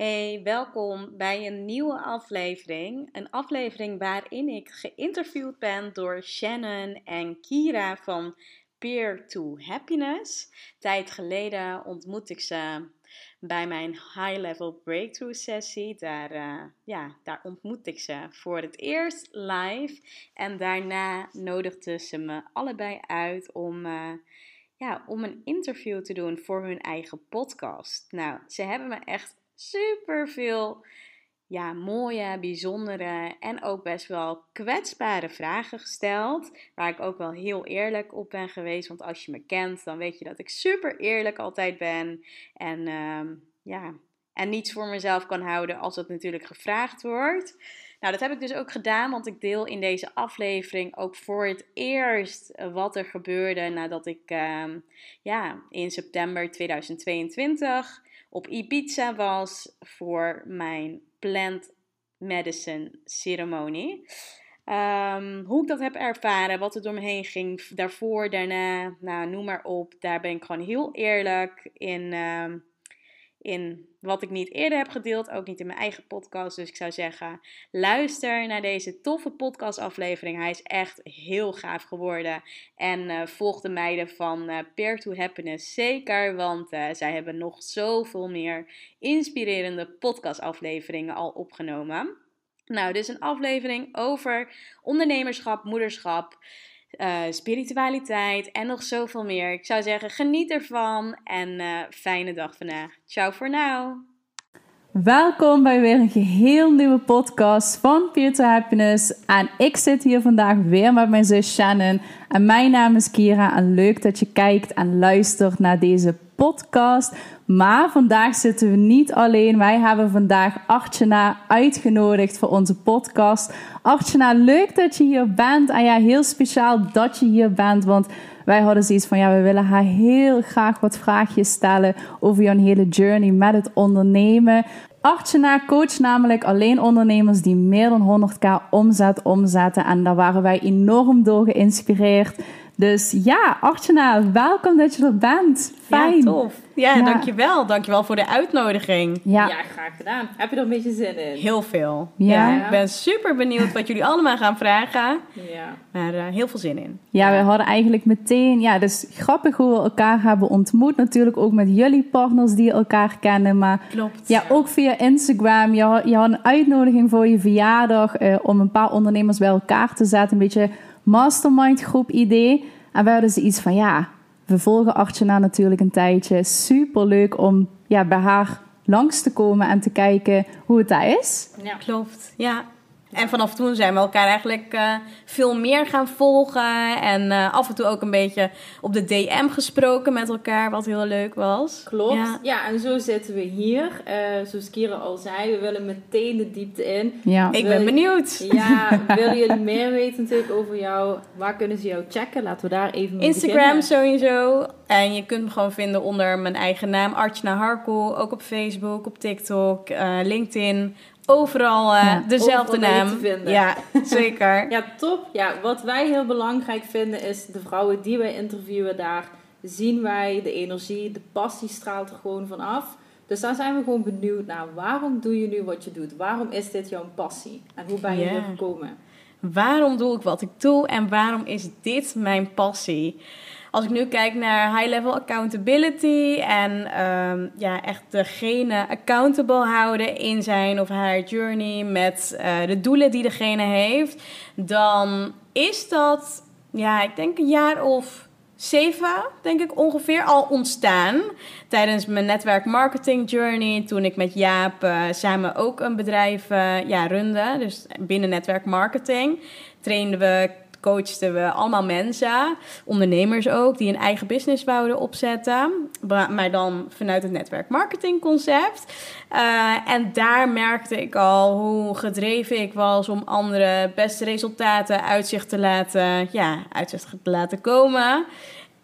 Hey, welkom bij een nieuwe aflevering. Een aflevering waarin ik geïnterviewd ben door Shannon en Kira van Peer to Happiness. Tijd geleden ontmoette ik ze bij mijn High Level Breakthrough sessie. Daar, uh, ja, daar ontmoette ik ze voor het eerst live. En daarna nodigde ze me allebei uit om. Uh, ja, om een interview te doen voor hun eigen podcast. Nou, ze hebben me echt super veel ja, mooie, bijzondere en ook best wel kwetsbare vragen gesteld. Waar ik ook wel heel eerlijk op ben geweest. Want als je me kent, dan weet je dat ik super eerlijk altijd ben. En uh, ja, en niets voor mezelf kan houden als dat natuurlijk gevraagd wordt. Nou, dat heb ik dus ook gedaan, want ik deel in deze aflevering ook voor het eerst wat er gebeurde nadat ik uh, ja, in september 2022 op Ibiza was voor mijn plant medicine ceremonie. Um, hoe ik dat heb ervaren, wat er door me heen ging, daarvoor, daarna, nou, noem maar op. Daar ben ik gewoon heel eerlijk in. Um, in wat ik niet eerder heb gedeeld, ook niet in mijn eigen podcast. Dus ik zou zeggen, luister naar deze toffe podcastaflevering. Hij is echt heel gaaf geworden. En uh, volg de meiden van uh, Peer to Happiness zeker, want uh, zij hebben nog zoveel meer inspirerende podcastafleveringen al opgenomen. Nou, is een aflevering over ondernemerschap, moederschap. Uh, spiritualiteit en nog zoveel meer. Ik zou zeggen, geniet ervan en uh, fijne dag vandaag. Ciao voor nu. Welkom bij weer een geheel nieuwe podcast van Peer to Happiness. En ik zit hier vandaag weer met mijn zus Shannon. En mijn naam is Kira. En leuk dat je kijkt en luistert naar deze podcast. Maar vandaag zitten we niet alleen. Wij hebben vandaag Archana uitgenodigd voor onze podcast. Archana, leuk dat je hier bent. En ja, heel speciaal dat je hier bent. Want wij hadden zoiets van, ja, we willen haar heel graag wat vraagjes stellen over jouw hele journey met het ondernemen. Archana coach namelijk alleen ondernemers die meer dan 100k omzet omzetten. En daar waren wij enorm door geïnspireerd. Dus ja, Archana, welkom dat je er bent. Fijn. Ja, tof. Ja, ja, dankjewel. Dankjewel voor de uitnodiging. Ja. ja, graag gedaan. Heb je er een beetje zin in? Heel veel. Ja. ja ik ben super benieuwd wat jullie allemaal gaan vragen. Ja. Maar uh, heel veel zin in. Ja, we hadden eigenlijk meteen... Ja, dus grappig hoe we elkaar hebben ontmoet. Natuurlijk ook met jullie partners die elkaar kennen. Maar Klopt. Ja, ook via Instagram. Je had, je had een uitnodiging voor je verjaardag... Uh, om een paar ondernemers bij elkaar te zetten. Een beetje mastermind groep idee. En we hadden ze iets van... Ja, we volgen Archana natuurlijk een tijdje. Super leuk om ja, bij haar langs te komen en te kijken hoe het daar is. Ja, klopt. Ja, en vanaf toen zijn we elkaar eigenlijk uh, veel meer gaan volgen. En uh, af en toe ook een beetje op de DM gesproken met elkaar, wat heel leuk was. Klopt. Ja, ja en zo zitten we hier. Uh, zoals Kira al zei, we willen meteen de diepte in. Ja. Ik ben benieuwd. Ja, willen jullie meer weten natuurlijk over jou? Waar kunnen ze jou checken? Laten we daar even mee Instagram beginnen. sowieso. En je kunt me gewoon vinden onder mijn eigen naam, Archana Harko. Ook op Facebook, op TikTok, LinkedIn overal uh, ja, dezelfde naam. Te vinden. Ja, zeker. ja, top. Ja, wat wij heel belangrijk vinden is de vrouwen die wij interviewen daar zien wij de energie, de passie straalt er gewoon vanaf. Dus daar zijn we gewoon benieuwd naar. Waarom doe je nu wat je doet? Waarom is dit jouw passie? En hoe ben je yeah. er gekomen? Waarom doe ik wat ik doe en waarom is dit mijn passie? Als ik nu kijk naar high-level accountability en um, ja, echt degene accountable houden in zijn of haar journey met uh, de doelen die degene heeft, dan is dat, ja, ik denk een jaar of zeven, denk ik ongeveer, al ontstaan. Tijdens mijn netwerk marketing journey, toen ik met Jaap uh, samen ook een bedrijf uh, ja, runde. Dus binnen netwerk marketing trainden we coachten we allemaal mensen, ondernemers ook, die een eigen business wouden opzetten. Maar dan vanuit het netwerk marketing concept. Uh, en daar merkte ik al hoe gedreven ik was om andere beste resultaten uitzicht te laten, ja, uitzicht te laten komen.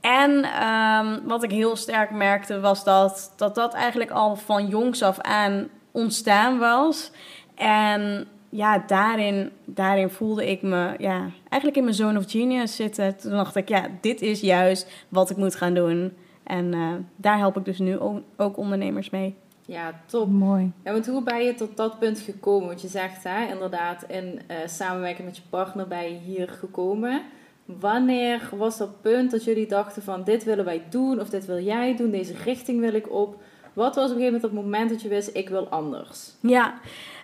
En um, wat ik heel sterk merkte was dat, dat dat eigenlijk al van jongs af aan ontstaan was. En ja, daarin, daarin voelde ik me ja, eigenlijk in mijn zone of genius zitten. Toen dacht ik, ja, dit is juist wat ik moet gaan doen. En uh, daar help ik dus nu ook ondernemers mee. Ja, top. Mooi. Ja, want hoe ben je tot dat punt gekomen? Want je zegt, hè, inderdaad, in uh, samenwerking met je partner ben je hier gekomen. Wanneer was dat punt dat jullie dachten van dit willen wij doen of dit wil jij doen, deze richting wil ik op? Wat was op een gegeven moment het moment dat je wist ik wil anders? Ja,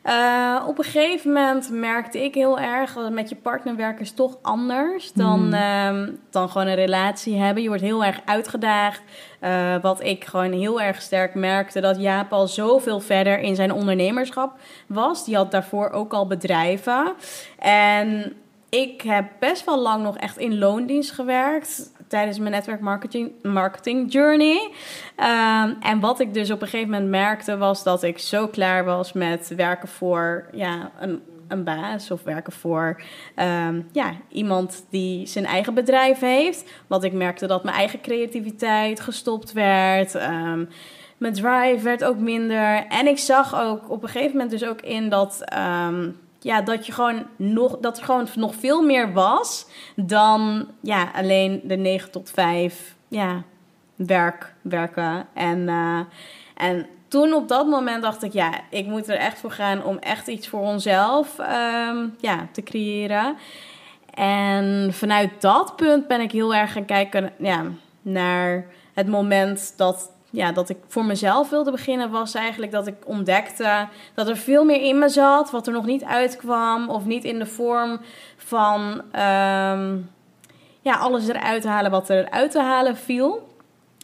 uh, op een gegeven moment merkte ik heel erg dat met je partner werken is toch anders dan, mm. dan gewoon een relatie hebben. Je wordt heel erg uitgedaagd. Uh, wat ik gewoon heel erg sterk merkte, dat Jaap al zoveel verder in zijn ondernemerschap was. Die had daarvoor ook al bedrijven. En ik heb best wel lang nog echt in loondienst gewerkt tijdens mijn netwerk marketing, journey. Um, en wat ik dus op een gegeven moment merkte was dat ik zo klaar was met werken voor ja, een, een baas of werken voor um, ja, iemand die zijn eigen bedrijf heeft. Want ik merkte dat mijn eigen creativiteit gestopt werd. Um, mijn drive werd ook minder. En ik zag ook op een gegeven moment dus ook in dat ja, dat je gewoon nog, dat er gewoon nog veel meer was dan ja, alleen de 9 tot 5 ja, werk, werken. En, uh, en toen op dat moment dacht ik, ja, ik moet er echt voor gaan om echt iets voor onszelf um, ja, te creëren. En vanuit dat punt ben ik heel erg gaan kijken ja, naar het moment dat ja, dat ik voor mezelf wilde beginnen, was eigenlijk dat ik ontdekte dat er veel meer in me zat, wat er nog niet uitkwam, of niet in de vorm van um, ja, alles eruit halen wat er uit te halen viel.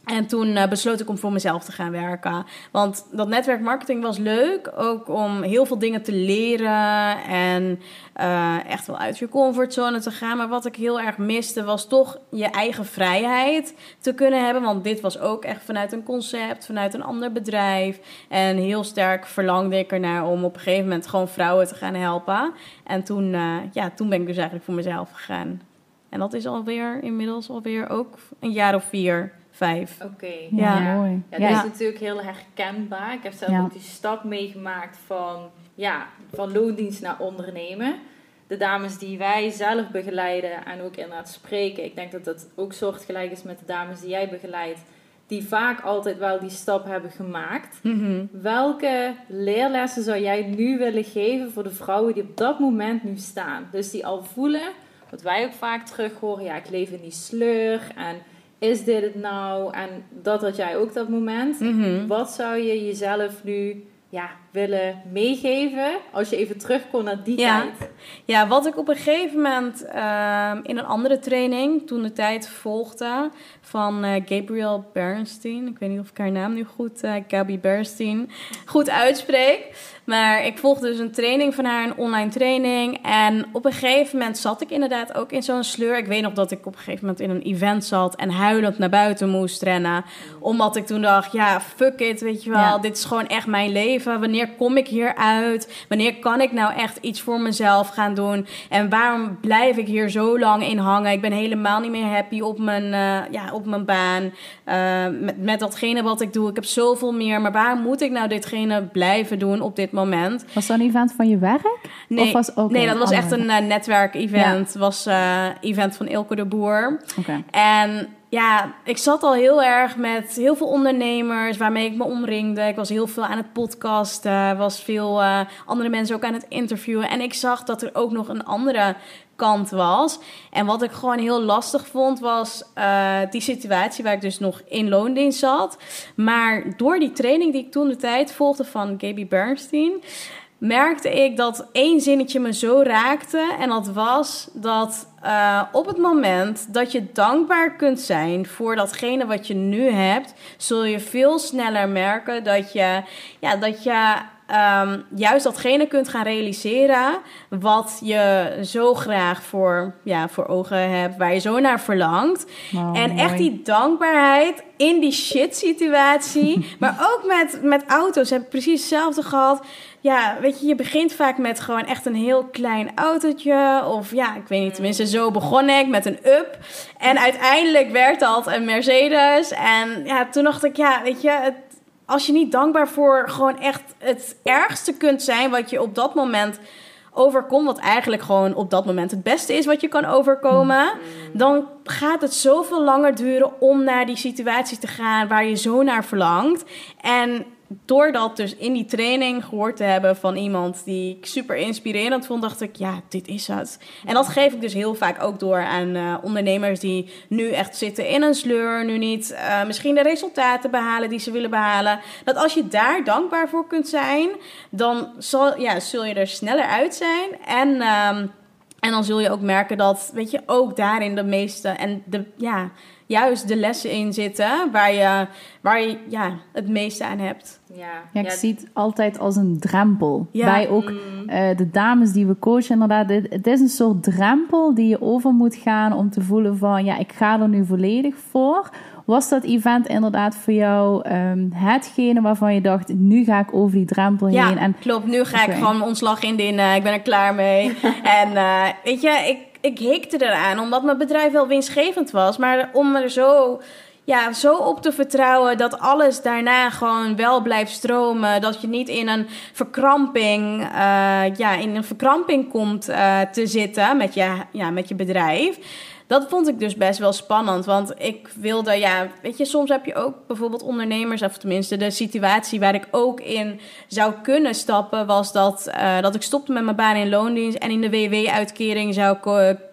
En toen uh, besloot ik om voor mezelf te gaan werken. Want dat netwerkmarketing was leuk. Ook om heel veel dingen te leren. En uh, echt wel uit je comfortzone te gaan. Maar wat ik heel erg miste was toch je eigen vrijheid te kunnen hebben. Want dit was ook echt vanuit een concept, vanuit een ander bedrijf. En heel sterk verlangde ik ernaar om op een gegeven moment gewoon vrouwen te gaan helpen. En toen, uh, ja, toen ben ik dus eigenlijk voor mezelf gegaan. En dat is alweer inmiddels alweer ook een jaar of vier vijf. Oké. Ja, mooi. Ja, dat is natuurlijk heel herkenbaar. Ik heb zelf ook die stap meegemaakt van, ja, van loondienst naar ondernemen. De dames die wij zelf begeleiden en ook inderdaad spreken. Ik denk dat dat ook soortgelijk is met de dames die jij begeleidt. Die vaak altijd wel die stap hebben gemaakt. Mhm. Welke leerlessen zou jij nu willen geven voor de vrouwen die op dat moment nu staan? Dus die al voelen, wat wij ook vaak terug horen. Ja, ik leef in die sleur en is dit het nou? En dat had jij ook dat moment. Mhm. Wat zou je jezelf nu ja, willen meegeven als je even terugkomt naar die ja. tijd? Ja, wat ik op een gegeven moment uh, in een andere training toen de tijd volgde van uh, Gabrielle Bernstein. Ik weet niet of ik haar naam nu goed, uh, Gabby Bernstein, goed uitspreek. Maar ik volgde dus een training van haar, een online training. En op een gegeven moment zat ik inderdaad ook in zo'n sleur. Ik weet nog dat ik op een gegeven moment in een event zat en huilend naar buiten moest rennen. Omdat ik toen dacht, ja, fuck it, weet je wel. Ja. Dit is gewoon echt mijn leven. Wanneer kom ik hier uit? Wanneer kan ik nou echt iets voor mezelf gaan doen? En waarom blijf ik hier zo lang in hangen? Ik ben helemaal niet meer happy op mijn, uh, ja, op mijn baan. Uh, met, met datgene wat ik doe. Ik heb zoveel meer. Maar waarom moet ik nou ditgene blijven doen op dit moment? Moment. Was dat een event van je werk? Nee, of was nee dat was echt een uh, netwerkevent. Ja. was uh, event van Ilke de Boer. Okay. En ja, ik zat al heel erg met heel veel ondernemers waarmee ik me omringde. Ik was heel veel aan het podcasten, was veel uh, andere mensen ook aan het interviewen. En ik zag dat er ook nog een andere kant was. En wat ik gewoon heel lastig vond, was uh, die situatie waar ik dus nog in loondienst zat. Maar door die training die ik toen de tijd volgde van Gaby Bernstein, merkte ik dat één zinnetje me zo raakte. En dat was dat uh, op het moment dat je dankbaar kunt zijn voor datgene wat je nu hebt, zul je veel sneller merken dat je, ja, dat je um, juist datgene kunt gaan realiseren wat je zo graag voor, ja, voor ogen hebt, waar je zo naar verlangt. en echt die dankbaarheid in die shit situatie, maar ook met, met auto's heb ik precies hetzelfde gehad. Ja, weet je, je begint vaak met gewoon echt een heel klein autootje. Of ja, ik weet niet, tenminste zo begon ik met een up. En uiteindelijk werd dat een Mercedes. En ja, toen dacht ik, ja, weet je, het, als je niet dankbaar voor gewoon echt het ergste kunt zijn wat je op dat moment overkomt, wat eigenlijk gewoon op dat moment het beste is wat je kan overkomen, mm. dan gaat het zoveel langer duren om naar die situatie te gaan waar je zo naar verlangt. En door dat dus in die training gehoord te hebben van iemand die ik super inspirerend vond, dacht ik, ja, dit is het. En dat geef ik dus heel vaak ook door aan uh, ondernemers die nu echt zitten in een sleur, nu niet uh, misschien de resultaten behalen die ze willen behalen. Dat als je daar dankbaar voor kunt zijn, dan zal, ja, zul je er sneller uit zijn. En, uh, en dan zul je ook merken dat, weet je, ook daarin de meeste en de, ja juist de lessen in zitten waar je, waar je ja, het meeste aan hebt. Ja, ja ik zie het altijd als een drempel. Bij ook mm. eh, de dames die we coachen, inderdaad. Het is een soort drempel die je over moet gaan om te voelen van... ja, ik ga er nu volledig voor. Was dat event inderdaad voor jou um, hetgene waarvan je dacht... nu ga ik over die drempel heen? Ja, en, klopt. Nu ga ik gewoon ontslag indienen. Ik ben er klaar mee. en uh, weet je, ik ik hikte eraan, omdat mijn bedrijf wel winstgevend was. Maar om er zo, ja, zo op te vertrouwen dat alles daarna gewoon wel blijft stromen. Dat je niet in een verkramping, uh, ja, in een verkramping komt uh, te zitten met je, ja, met je bedrijf dat vond ik dus best wel spannend. Want ik wilde, ja, weet je, soms heb je ook bijvoorbeeld ondernemers, of tenminste de situatie waar ik ook in zou kunnen stappen, was dat, uh, dat ik stopte met mijn baan in loondienst en in de WW-uitkering zou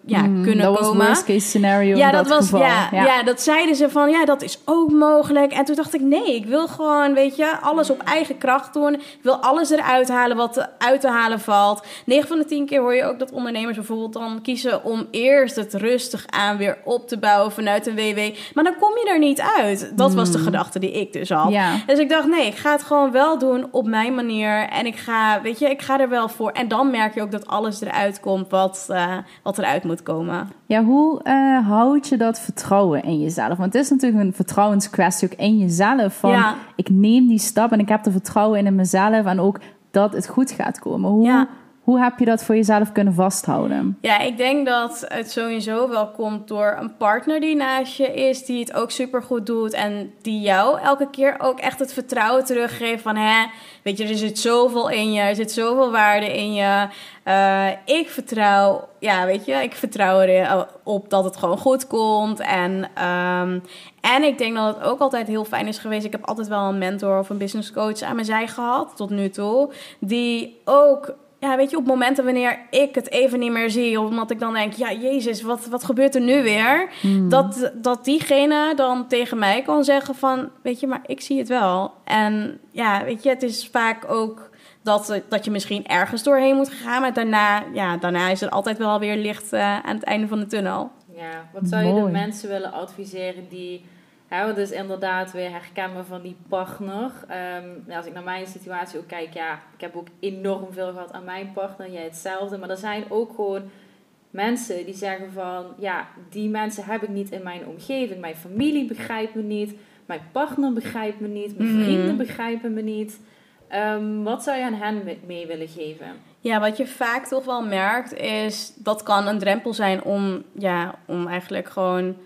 ja, mm, kunnen dat komen. Dat was worst case scenario. Ja, dat, was, ja, ja, ja. dat zeiden ze van, ja, dat is ook mogelijk. En toen dacht ik, nee, ik wil gewoon, weet je, alles op eigen kracht doen. Ik wil alles eruit halen wat uit te halen valt. 9 van de 10 keer hoor je ook dat ondernemers bijvoorbeeld dan kiezen om eerst het rustig aan weer op te bouwen vanuit een WW. Maar dan kom je er niet uit. Dat was de hmm. gedachte die ik dus had. Dus ik dacht, nee, ik ga het gewoon wel doen op mijn manier. En ik ga, weet je, ik ga er wel voor. En dan merk je ook dat alles eruit komt wat, uh, wat eruit moet komen. Ja, hoe uh, houd je dat vertrouwen in jezelf? Want het is natuurlijk een vertrouwenskwestie ook in jezelf. Van, ik neem die stap en ik heb er vertrouwen in, mezelf. En ook dat het goed gaat komen. Hoe... Ja hoe heb je dat voor jezelf kunnen vasthouden? Ja, ik denk dat het sowieso wel komt door een partner die naast je is, die het ook super goed doet en die jou elke keer ook echt het vertrouwen teruggeeft van, hè, weet je, er zit zoveel in je, er zit zoveel waarde in je. Uh, ik vertrouw, ja, weet je, ik vertrouw erop dat het gewoon goed komt. En, um, en ik denk dat het ook altijd heel fijn is geweest. Ik heb altijd wel een mentor of een business coach aan mijn zij gehad, tot nu toe, die ook ja, weet je, op momenten wanneer ik het even niet meer zie, omdat ik dan denk, ja, Jezus, wat, wat gebeurt er nu weer? Hmm. Dat, dat diegene dan tegen mij kan zeggen van, weet je, maar ik zie het wel. En ja, weet je, het is vaak ook dat, dat je misschien ergens doorheen moet gaan, maar daarna, ja, daarna is er altijd wel weer licht uh, aan het einde van de tunnel. Ja, wat zou je de mensen willen adviseren die ja, dus inderdaad weer herkennen van die partner. Um, als ik naar mijn situatie ook kijk, ja, ik heb ook enorm veel gehad aan mijn partner. Jij hetzelfde. Maar er zijn ook gewoon mensen die zeggen van, ja, die mensen heb ik niet in mijn omgeving. Mijn familie begrijpt me niet. Mijn partner begrijpt me niet. Mijn mhm. vrienden begrijpen me niet. Um, wat zou je aan hen mee willen geven? Ja, wat je vaak toch wel merkt is, dat kan een drempel zijn om, ja, om eigenlijk gewoon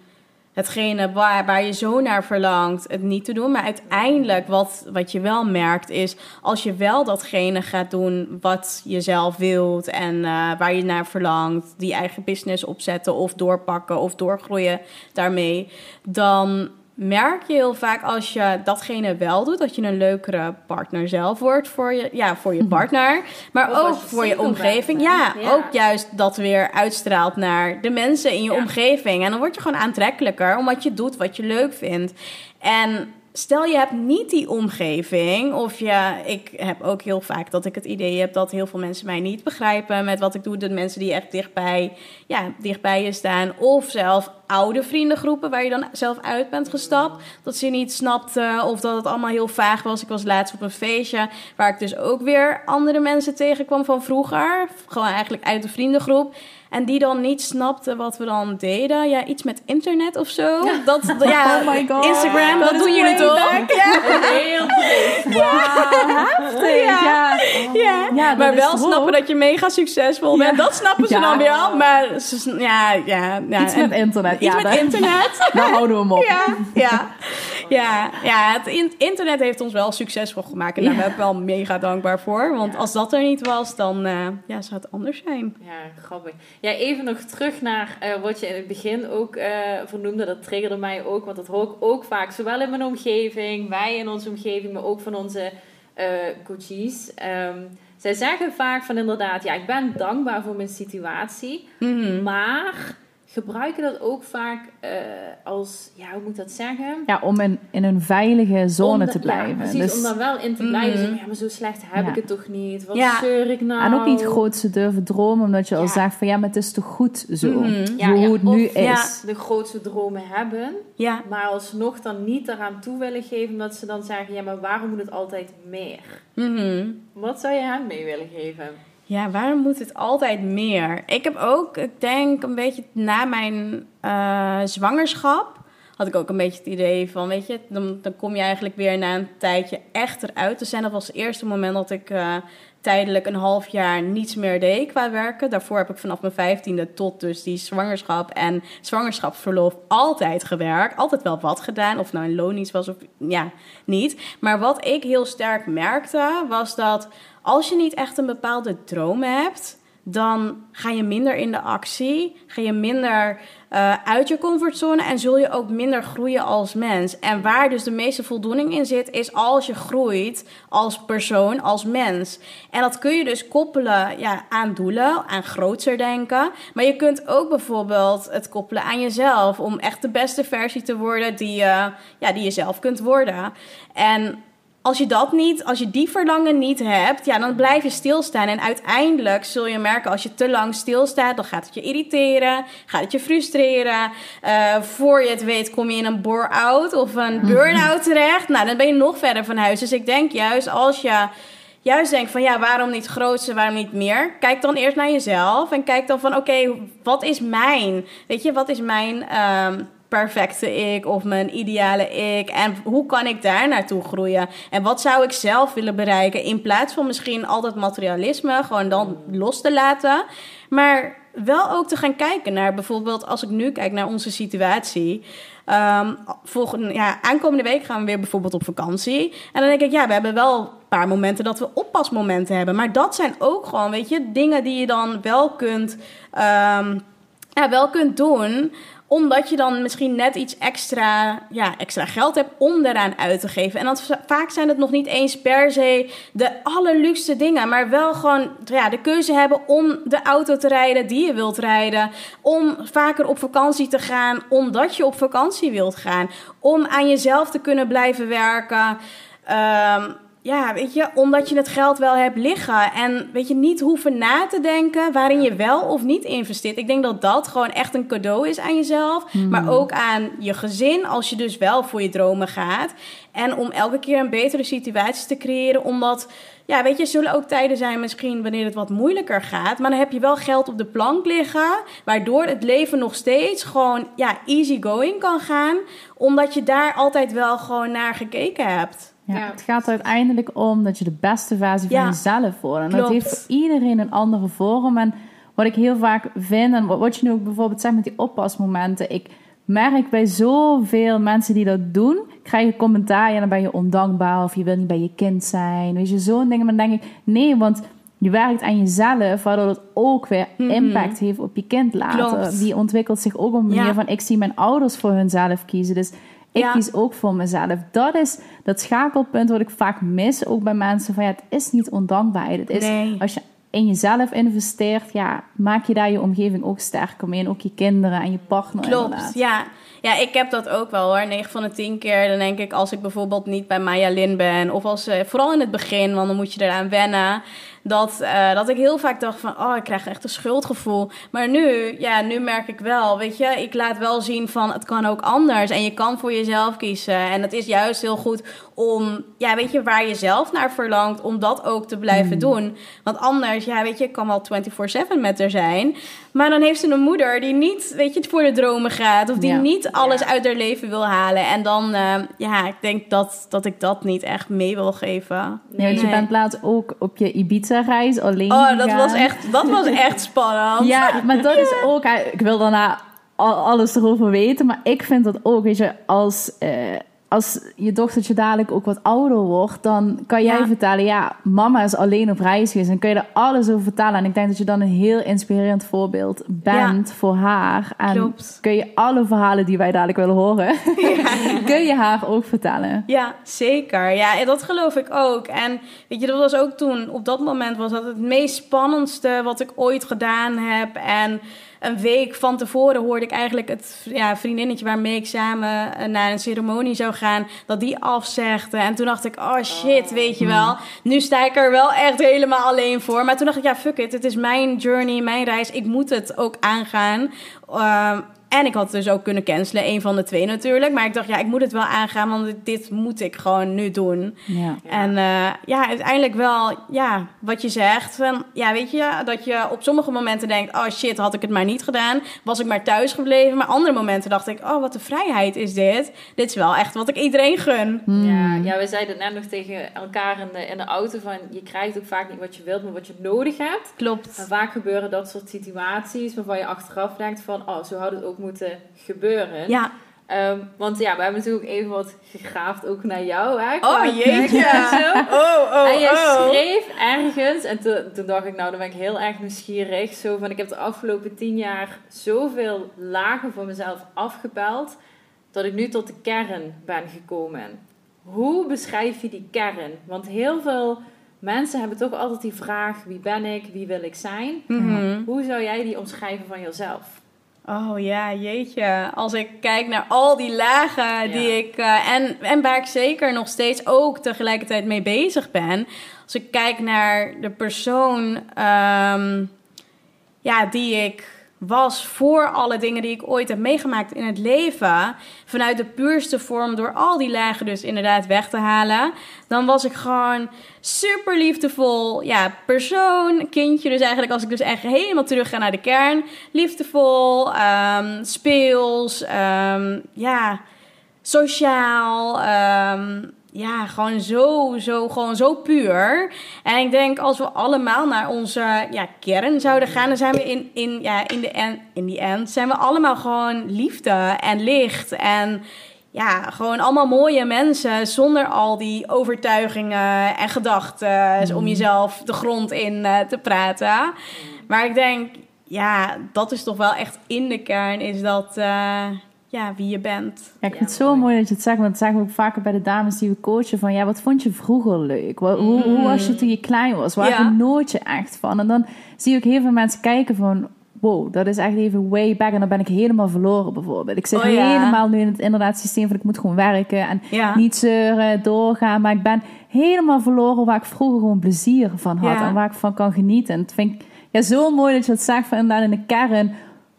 hetgene waar, waar je zo naar verlangt, het niet te doen. Maar uiteindelijk, wat, wat je wel merkt, is als je wel datgene gaat doen wat je zelf wilt en uh, waar je naar verlangt, die eigen business opzetten of doorpakken of doorgroeien daarmee, dan merk je heel vaak als je datgene wel doet, dat je een leukere partner zelf wordt voor je, ja, voor je partner. Maar ook voor je omgeving. Ja, ook juist dat weer uitstraalt naar de mensen in je omgeving. En dan word je gewoon aantrekkelijker, omdat je doet wat je leuk vindt. En stel je hebt niet die omgeving, of je, ik heb ook heel vaak dat ik het idee heb dat heel veel mensen mij niet begrijpen met wat ik doe. De mensen die echt dichtbij, ja, dichtbij je staan, of zelf oude vriendengroepen waar je dan zelf uit bent gestapt. Dat ze niet snapten of dat het allemaal heel vaag was. Ik was laatst op een feestje waar ik dus ook weer andere mensen tegenkwam van vroeger. Gewoon eigenlijk uit de vriendengroep. En die dan niet snapten wat we dan deden. Ja, iets met internet of zo. Dat, ja, Oh my God. Instagram, dat, Dat doen jullie toch? Ja. Heel heftig. Ja. Ja. Ja, maar wel snappen dat je mega succesvol bent. Ja. Dat snappen ze Ja. dan weer al. Maar ze, ja, ja, ja. Iets met internet. Iets ja, met daar- internet. Daar houden we hem op. Ja, ja, ja, ja. Het in- internet heeft ons wel succesvol gemaakt. En daar Ja. ben ik wel mega dankbaar voor. Want als dat er niet was, dan eh, ja, zou het anders zijn. Ja, grappig. Ja, even nog terug naar eh, wat je in het begin ook eh vernoemde. Dat triggerde mij ook, want dat hoor ik ook vaak. Zowel in mijn omgeving, wij in onze omgeving, maar ook van onze eh coaches. Ehm, zij zeggen vaak van inderdaad, ja, ik ben dankbaar voor mijn situatie. Mhm. Maar gebruiken dat ook vaak eh, als, ja, hoe moet ik dat zeggen? Ja, om in, in een veilige zone te blijven. Ja, precies, Dus- om daar wel in te blijven. Mhm. Zeggen, ja, maar zo slecht heb Ja. ik het toch niet? Wat Ja. zeur ik nou? En ook niet groot te durven dromen, omdat je al zegt van ja, maar het is toch goed zo. Ja, hoe het nu is. de grootste dromen hebben, Ja, maar alsnog dan niet eraan toe willen geven, omdat ze dan zeggen: ja, maar waarom moet het altijd meer? mhm. Wat zou je hen mee willen geven? Ja, waarom moet het altijd meer? Ik heb ook, ik denk een beetje na mijn eh, zwangerschap, had ik ook een beetje het idee van, weet je, dan, dan kom je eigenlijk weer na een tijdje echt eruit zijn. Dat was het eerste moment dat ik eh, tijdelijk een half jaar niets meer deed qua werken. Daarvoor heb ik vanaf mijn vijftiende tot dus die zwangerschap en zwangerschapsverlof altijd gewerkt. Altijd wel wat gedaan, of nou een loondienst was of ja, niet. Maar wat ik heel sterk merkte, was dat als je niet echt een bepaalde droom hebt, dan ga je minder in de actie, ga je minder eh, uit je comfortzone en zul je ook minder groeien als mens. En waar dus de meeste voldoening in zit, is als je groeit als persoon, als mens. En dat kun je dus koppelen ja, aan doelen, aan grootser denken. Maar je kunt ook bijvoorbeeld het koppelen aan jezelf om echt de beste versie te worden die, je ja, die je zelf kunt worden. En als je dat niet, als je die verlangen niet hebt, ja, dan blijf je stilstaan. En uiteindelijk zul je merken, als je te lang stilstaat, dan gaat het je irriteren, gaat het je frustreren. Eh, voor je het weet, kom je in een bore-out of een burn-out terecht. Nou, dan ben je nog verder van huis. Dus ik denk juist als je juist denkt van ja, waarom niet grootste, waarom niet meer? Kijk dan eerst naar jezelf en kijk dan van oké, wat is mijn, weet je, wat is mijn ehm, perfecte ik of mijn ideale ik en hoe kan ik daar naartoe groeien? En wat zou ik zelf willen bereiken in plaats van misschien altijd materialisme, gewoon dan los te laten, maar wel ook te gaan kijken naar bijvoorbeeld als ik nu kijk naar onze situatie. Ehm, volgende, ja, aankomende week gaan we weer bijvoorbeeld op vakantie. En dan denk ik, ja, we hebben wel een paar momenten dat we oppasmomenten hebben. Maar dat zijn ook gewoon, weet je, dingen die je dan wel kunt, ehm, ja, wel kunt doen omdat je dan misschien net iets extra, ja, extra geld hebt om eraan uit te geven. En dan va- vaak zijn het nog niet eens per se de allerluxste dingen. Maar wel gewoon ja, de keuze hebben om de auto te rijden die je wilt rijden. Om vaker op vakantie te gaan omdat je op vakantie wilt gaan. Om aan jezelf te kunnen blijven werken. Ehm, ja, weet je, omdat je het geld wel hebt liggen. En weet je, niet hoeven na te denken waarin je wel of niet investeert. Ik denk dat dat gewoon echt een cadeau is aan jezelf. Maar ook aan je gezin, als je dus wel voor je dromen gaat. En om elke keer een betere situatie te creëren. Omdat, ja, weet je, er zullen ook tijden zijn misschien wanneer het wat moeilijker gaat. Maar dan heb je wel geld op de plank liggen. Waardoor het leven nog steeds gewoon, ja, easy going kan gaan. Omdat je daar altijd wel gewoon naar gekeken hebt. Ja. Het gaat uiteindelijk om dat je de beste versie van jezelf wordt. En dat klopt. heeft voor iedereen een andere vorm. En wat ik heel vaak vind, en wat- je nu ook bijvoorbeeld zegt met die oppasmomenten. Ik merk bij zoveel mensen die dat doen, krijg je commentaar. Ja, dan ben je ondankbaar of je wil niet bij je kind zijn. Weet je, zo'n dingen. Maar dan denk ik, nee, want je werkt aan jezelf, waardoor het ook weer impact heeft op je kind later. Mhm. Klopt. Die ontwikkelt zich ook op een manier Ja. van, ik zie mijn ouders voor hunzelf kiezen. Dus ik Ja. kies ook voor mezelf. Dat is dat schakelpunt wat ik vaak mis, ook bij mensen van ja, het is niet ondankbaarheid. Het is Nee. als je in jezelf investeert, ja, maak je daar je omgeving ook sterker mee. En ook je kinderen en je partner. Klopt, inderdaad. ja. Ja, ik heb dat ook wel hoor. 9 van de 10 keer, dan denk ik als ik bijvoorbeeld niet bij Maya Lin ben, of als, eh, vooral in het begin, want dan moet je eraan wennen, dat, eh, dat ik heel vaak dacht van, oh, ik krijg echt een schuldgevoel. Maar nu, ja, nu merk ik wel, weet je, ik laat wel zien van, het kan ook anders. En je kan voor jezelf kiezen. En het is juist heel goed om, ja, weet je, waar je zelf naar verlangt, om dat ook te blijven doen. Want anders, ja, weet je, ik kan wel 24-7 met haar zijn. Maar dan heeft ze een moeder die niet, weet je, voor de dromen gaat. Of die Ja. niet alles Ja. uit haar leven wil halen. En dan, eh, ja, ik denk dat, dat ik dat niet echt mee wil geven. Nee, want je bent laatst ook op je Ibiza-reis alleen Oh, dat gegaan. was echt, dat was echt spannend. Ja, maar dat is ook... Ik wil daarna al- alles erover weten, maar ik vind dat ook, weet je, als... eh, als je dochtertje dadelijk ook wat ouder wordt, dan kan jij Ja. vertellen, ja, mama is alleen op reis geweest. En kun je er alles over vertellen. En ik denk dat je dan een heel inspirerend voorbeeld bent voor haar. En Klopt. kun je alle verhalen die wij dadelijk willen horen, kun je haar ook vertellen. Ja, zeker. Ja, en dat geloof ik ook. En weet je, dat was ook toen, op dat moment was dat het meest spannendste wat ik ooit gedaan heb. En een week van tevoren hoorde ik eigenlijk het ja, vriendinnetje waarmee ik samen eh, naar een ceremonie zou gaan, dat die afzegde. En toen dacht ik, oh shit, weet je wel. Nu sta ik er wel echt helemaal alleen voor. Maar toen dacht ik, ja, fuck it. Het is mijn journey, mijn reis. Ik moet het ook aangaan. Ehm, en ik had dus ook kunnen cancelen, een van de twee natuurlijk. Maar ik dacht, ja, ik moet het wel aangaan, want dit, moet ik gewoon nu doen. Ja. En eh, ja, uiteindelijk wel, ja, wat je zegt. Van, ja, weet je, dat je op sommige momenten denkt... oh shit, had ik het maar niet gedaan. Was ik maar thuis gebleven. Maar andere momenten dacht ik, oh, wat een vrijheid is dit. Dit is wel echt wat ik iedereen gun. Ja, ja, we zeiden net nog tegen elkaar in de, in de auto van... je krijgt ook vaak niet wat je wilt, maar wat je nodig hebt. En Klopt. vaak gebeuren dat soort situaties waarvan je achteraf denkt van... oh, zo had het ook moeten gebeuren. Ja. Ehm, want ja, we hebben natuurlijk even wat gegraafd ook naar jou. Hè, Oh, jeetje. Oh, oh, en je oh. schreef ergens, en toen, toen dacht ik, nou, dan ben ik heel erg nieuwsgierig. Zo van, ik heb de afgelopen tien jaar zoveel lagen voor mezelf afgepeld, dat ik nu tot de kern ben gekomen. Hoe beschrijf je die kern? Want heel veel mensen hebben toch altijd die vraag, wie ben ik, wie wil ik zijn? Mhm. Hoe zou jij die omschrijven van jezelf? Oh ja, jeetje. Als ik kijk naar al die lagen die Ja. ik. eh, en, en waar ik zeker nog steeds ook tegelijkertijd mee bezig ben. Als ik kijk naar de persoon ehm, ja, die ik was voor alle dingen die ik ooit heb meegemaakt in het leven. Vanuit de puurste vorm, door al die lagen dus inderdaad weg te halen. Dan was ik gewoon super liefdevol. Ja, persoon, kindje. Dus eigenlijk als ik dus echt helemaal terug ga naar de kern. Liefdevol, ehm, speels, ehm, ja, sociaal. ehm, ja, gewoon zo, zo, gewoon zo puur. En ik denk als we allemaal naar onze ja, kern zouden gaan, dan zijn we in, in, ja, in, de end, in die end zijn we allemaal gewoon liefde en licht. En ja, gewoon allemaal mooie mensen zonder al die overtuigingen en gedachten om jezelf de grond in eh, te praten. Maar ik denk, ja, dat is toch wel echt in de kern, is dat eh, ja, wie je bent. Ja, ik vind het zo mooi. dat je het zegt, want dat zeggen we ook vaker bij de dames die we coachen. Van ja, wat vond je vroeger leuk? Wat- hoe, hoe was je toen je klein was? Waar genoot je echt van? En dan zie ook heel veel mensen kijken van... Wow, dat is echt even way back. En dan ben ik helemaal verloren bijvoorbeeld. Ik zit Oh ja. helemaal nu in het inderdaad systeem van ik moet gewoon werken. En Ja. niet zeuren, doorgaan. Maar ik ben helemaal verloren waar ik vroeger gewoon plezier van had. Ja. En waar ik van kan genieten. En het vind ik ja, zo mooi dat je dat zegt van inderdaad in de kern...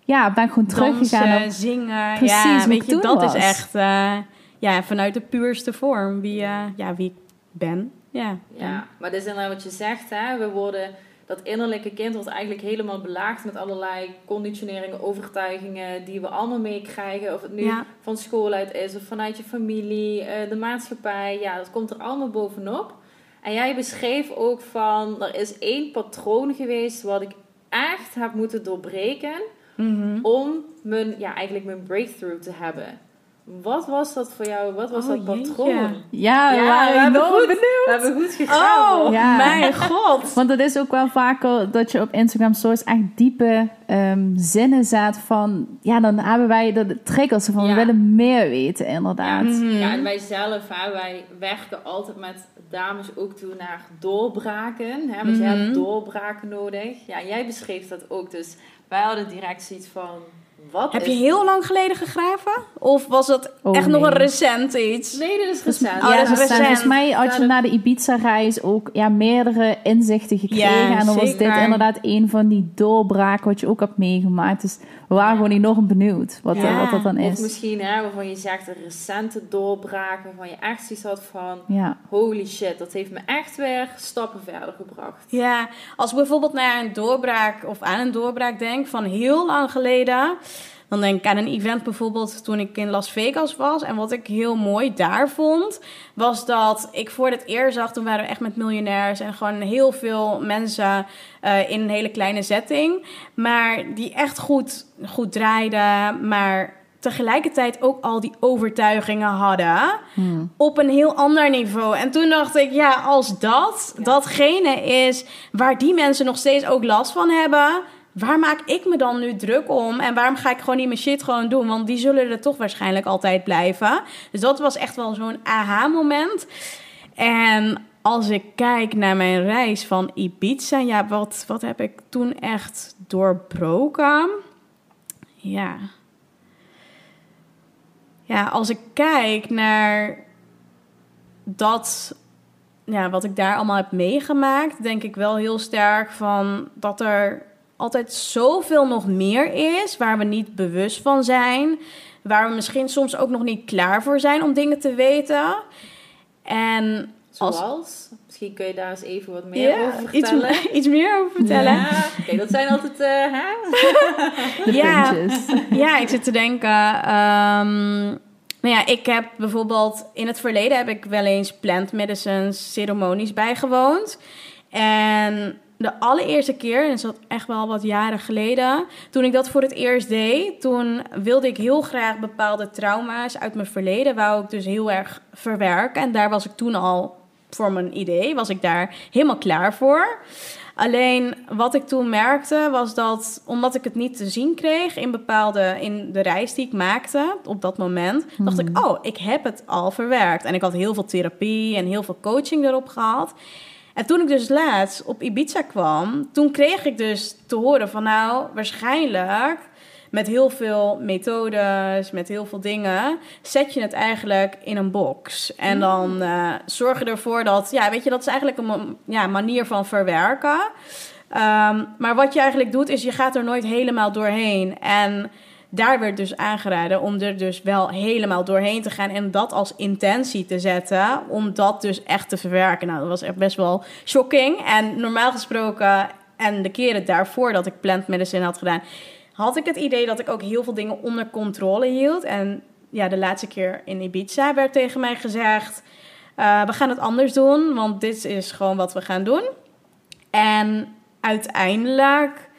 Ja, ben ik gewoon teruggegaan Dansen, op zingen. Precies, ja, weet je, dat was. is echt eh, ja, vanuit de puurste vorm wie, eh, ja, wie ik ben. Ja. Ja, maar dat is inderdaad wat je zegt, hè. We worden, dat innerlijke kind wordt eigenlijk helemaal belaagd met allerlei conditioneringen, overtuigingen die we allemaal meekrijgen. Of het nu Ja. van school uit is of vanuit je familie, eh, de maatschappij. Ja, dat komt er allemaal bovenop. En jij beschreef ook van, er is één patroon geweest wat ik echt heb moeten doorbreken Mhm. om mijn, ja, eigenlijk mijn breakthrough te hebben. Wat was dat voor jou? Wat was Oh, dat patroon? jeetje. Ja, we Ja, waren we hebben enorm goed- benieuwd. We hebben goed gegraven. Oh, Ja. mijn god. Want het is ook wel vaker dat je op Instagram stories echt diepe ehm, zinnen zet van... Ja, dan hebben wij de triggers van we willen meer weten, inderdaad. Ja, Mhm. ja, en wij zelf, hè, wij werken altijd met dames ook toe naar doorbraken. Hè, want je Mhm. hebt doorbraken nodig. Ja, jij beschreef dat ook. Dus wij hadden direct zoiets van, wat Heb is... je heel lang geleden gegraven? Of was dat Oh, echt nog een recent iets? Nee, dit is recent. Oh, ja, dat is dus recent. volgens mij had je dat- na de Ibiza-reis ook ja, meerdere inzichten gekregen. Ja, en dan was dit inderdaad een van die doorbraken wat je ook hebt meegemaakt. Dus we waren Ja. gewoon enorm benieuwd wat, Ja. wat dat dan Of is. misschien hè, waarvan je zegt een recente doorbraak, waarvan je echt zoiets had van, Ja. holy shit, dat heeft me echt weer stappen verder gebracht. Ja, als ik bijvoorbeeld naar een doorbraak of aan een doorbraak denk van heel lang geleden, dan denk ik aan een event bijvoorbeeld toen ik in Las Vegas was. En wat ik heel mooi daar vond, was dat ik voor het eerst zag, toen waren we echt met miljonairs en gewoon heel veel mensen eh, in een hele kleine setting, maar die echt goed, goed draaiden, maar tegelijkertijd ook al die overtuigingen hadden Hmm. op een heel ander niveau. En toen dacht ik, ja, als dat Ja. datgene is waar die mensen nog steeds ook last van hebben, waar maak ik me dan nu druk om? En waarom ga ik gewoon niet mijn shit gewoon doen? Want die zullen er toch waarschijnlijk altijd blijven. Dus dat was echt wel zo'n aha-moment. En als ik kijk naar mijn reis van Ibiza, ja, wat, wat heb ik toen echt doorbroken? Ja. Ja, als ik kijk naar dat, ja, wat ik daar allemaal heb meegemaakt, denk ik wel heel sterk van dat er altijd zoveel nog meer is waar we niet bewust van zijn. Waar we misschien soms ook nog niet klaar voor zijn om dingen te weten. En als, Zoals? Misschien kun je daar eens even wat meer Ja, over iets, vertellen. iets meer over vertellen. Ja, Oké, dat zijn altijd, eh, hè? De Ja. Ja, ik zit te denken. ehm, nou ja, ik heb bijvoorbeeld in het verleden heb ik wel eens plant medicines ceremonies bijgewoond. En de allereerste keer, en dat is echt wel wat jaren geleden, toen ik dat voor het eerst deed, toen wilde ik heel graag bepaalde trauma's uit mijn verleden, wou ik dus heel erg verwerken. En daar was ik toen al voor mijn idee, was ik daar helemaal klaar voor. Alleen wat ik toen merkte was dat omdat ik het niet te zien kreeg in bepaalde in de reis die ik maakte op dat moment, dacht ik, oh, ik heb het al verwerkt. En ik had heel veel therapie en heel veel coaching erop gehad. En toen ik dus laatst op Ibiza kwam, toen kreeg ik dus te horen van nou, waarschijnlijk met heel veel methodes, met heel veel dingen, zet je het eigenlijk in een box. En dan eh, zorg je ervoor dat, ja, weet je, dat is eigenlijk een ja, manier van verwerken. Ehm, maar wat je eigenlijk doet, is je gaat er nooit helemaal doorheen. En daar werd dus aangeraden om er dus wel helemaal doorheen te gaan en dat als intentie te zetten, om dat dus echt te verwerken. Nou, dat was echt best wel shocking. En normaal gesproken, en de keren daarvoor dat ik plant medicine had gedaan, had ik het idee dat ik ook heel veel dingen onder controle hield. En ja, de laatste keer in Ibiza werd tegen mij gezegd: eh, we gaan het anders doen, want dit is gewoon wat we gaan doen. En uiteindelijk,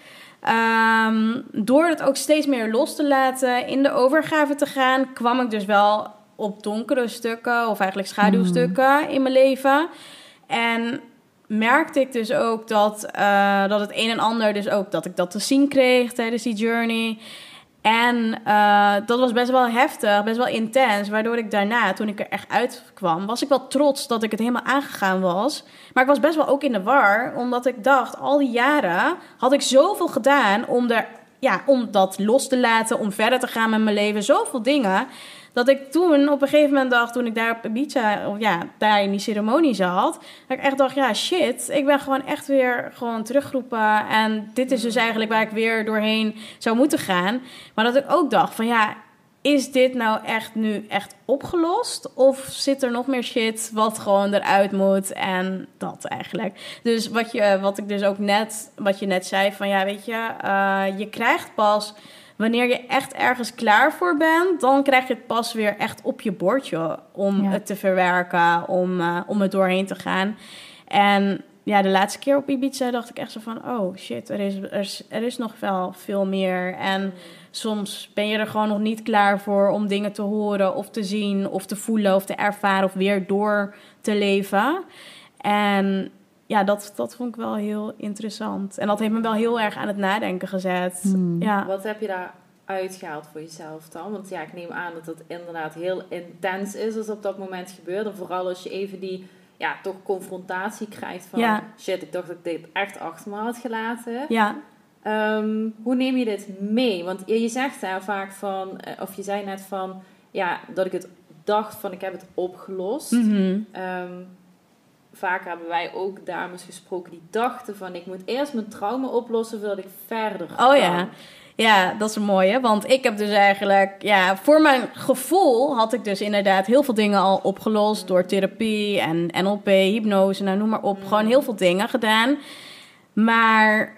ehm, door het ook steeds meer los te laten, in de overgave te gaan, kwam ik dus wel op donkere stukken, of eigenlijk schaduwstukken in mijn leven. En merkte ik dus ook dat, eh, dat het een en ander, dus ook dat ik dat te zien kreeg tijdens die journey. En eh, dat was best wel heftig, best wel intens. Waardoor ik daarna, toen ik er echt uitkwam, was ik wel trots dat ik het helemaal aangegaan was. Maar ik was best wel ook in de war, omdat ik dacht, al die jaren had ik zoveel gedaan om, er, ja, om dat los te laten, om verder te gaan met mijn leven. Zoveel dingen. Dat ik toen op een gegeven moment dacht, toen ik daar op Ibiza, of ja, daar in die ceremonie zat, dat ik echt dacht, ja shit, ik ben gewoon echt weer gewoon teruggeroepen. En dit is dus eigenlijk waar ik weer doorheen zou moeten gaan. Maar dat ik ook dacht van ja, is dit nou echt nu echt opgelost? Of zit er nog meer shit wat gewoon eruit moet? En dat eigenlijk. Dus wat, je, wat ik dus ook net, wat je net zei, van ja, weet je, eh, je krijgt pas wanneer je echt ergens klaar voor bent, dan krijg je het pas weer echt op je bordje om Ja. het te verwerken, om, eh, om het doorheen te gaan. En ja, de laatste keer op Ibiza dacht ik echt zo van... oh shit, er is, er is, er is nog wel veel meer. En soms ben je er gewoon nog niet klaar voor om dingen te horen... of te zien, of te voelen, of te ervaren... of weer door te leven. En ja, dat, dat vond ik wel heel interessant. En dat heeft me wel heel erg aan het nadenken gezet. Hmm. Ja. Wat heb je daar uitgehaald voor jezelf dan? Want ja, ik neem aan dat het inderdaad heel intens is als op dat moment gebeurt. En vooral als je even die, ja, toch confrontatie krijgt van... Ja. Shit, ik dacht dat ik dit echt achter me had gelaten. Ja, Ehm, hoe neem je dit mee? Want je, je zegt daar vaak van, eh, of je zei net van, ja, dat ik het dacht van ik heb het opgelost. Ehm, vaak hebben wij ook dames gesproken die dachten van ik moet eerst mijn trauma oplossen voordat ik verder Oh kan. ja. Ja, dat is een mooie. Want ik heb dus eigenlijk, ja, voor mijn gevoel had ik dus inderdaad heel veel dingen al opgelost door therapie en NLP, hypnose, nou noem maar op. Gewoon heel veel dingen gedaan. Maar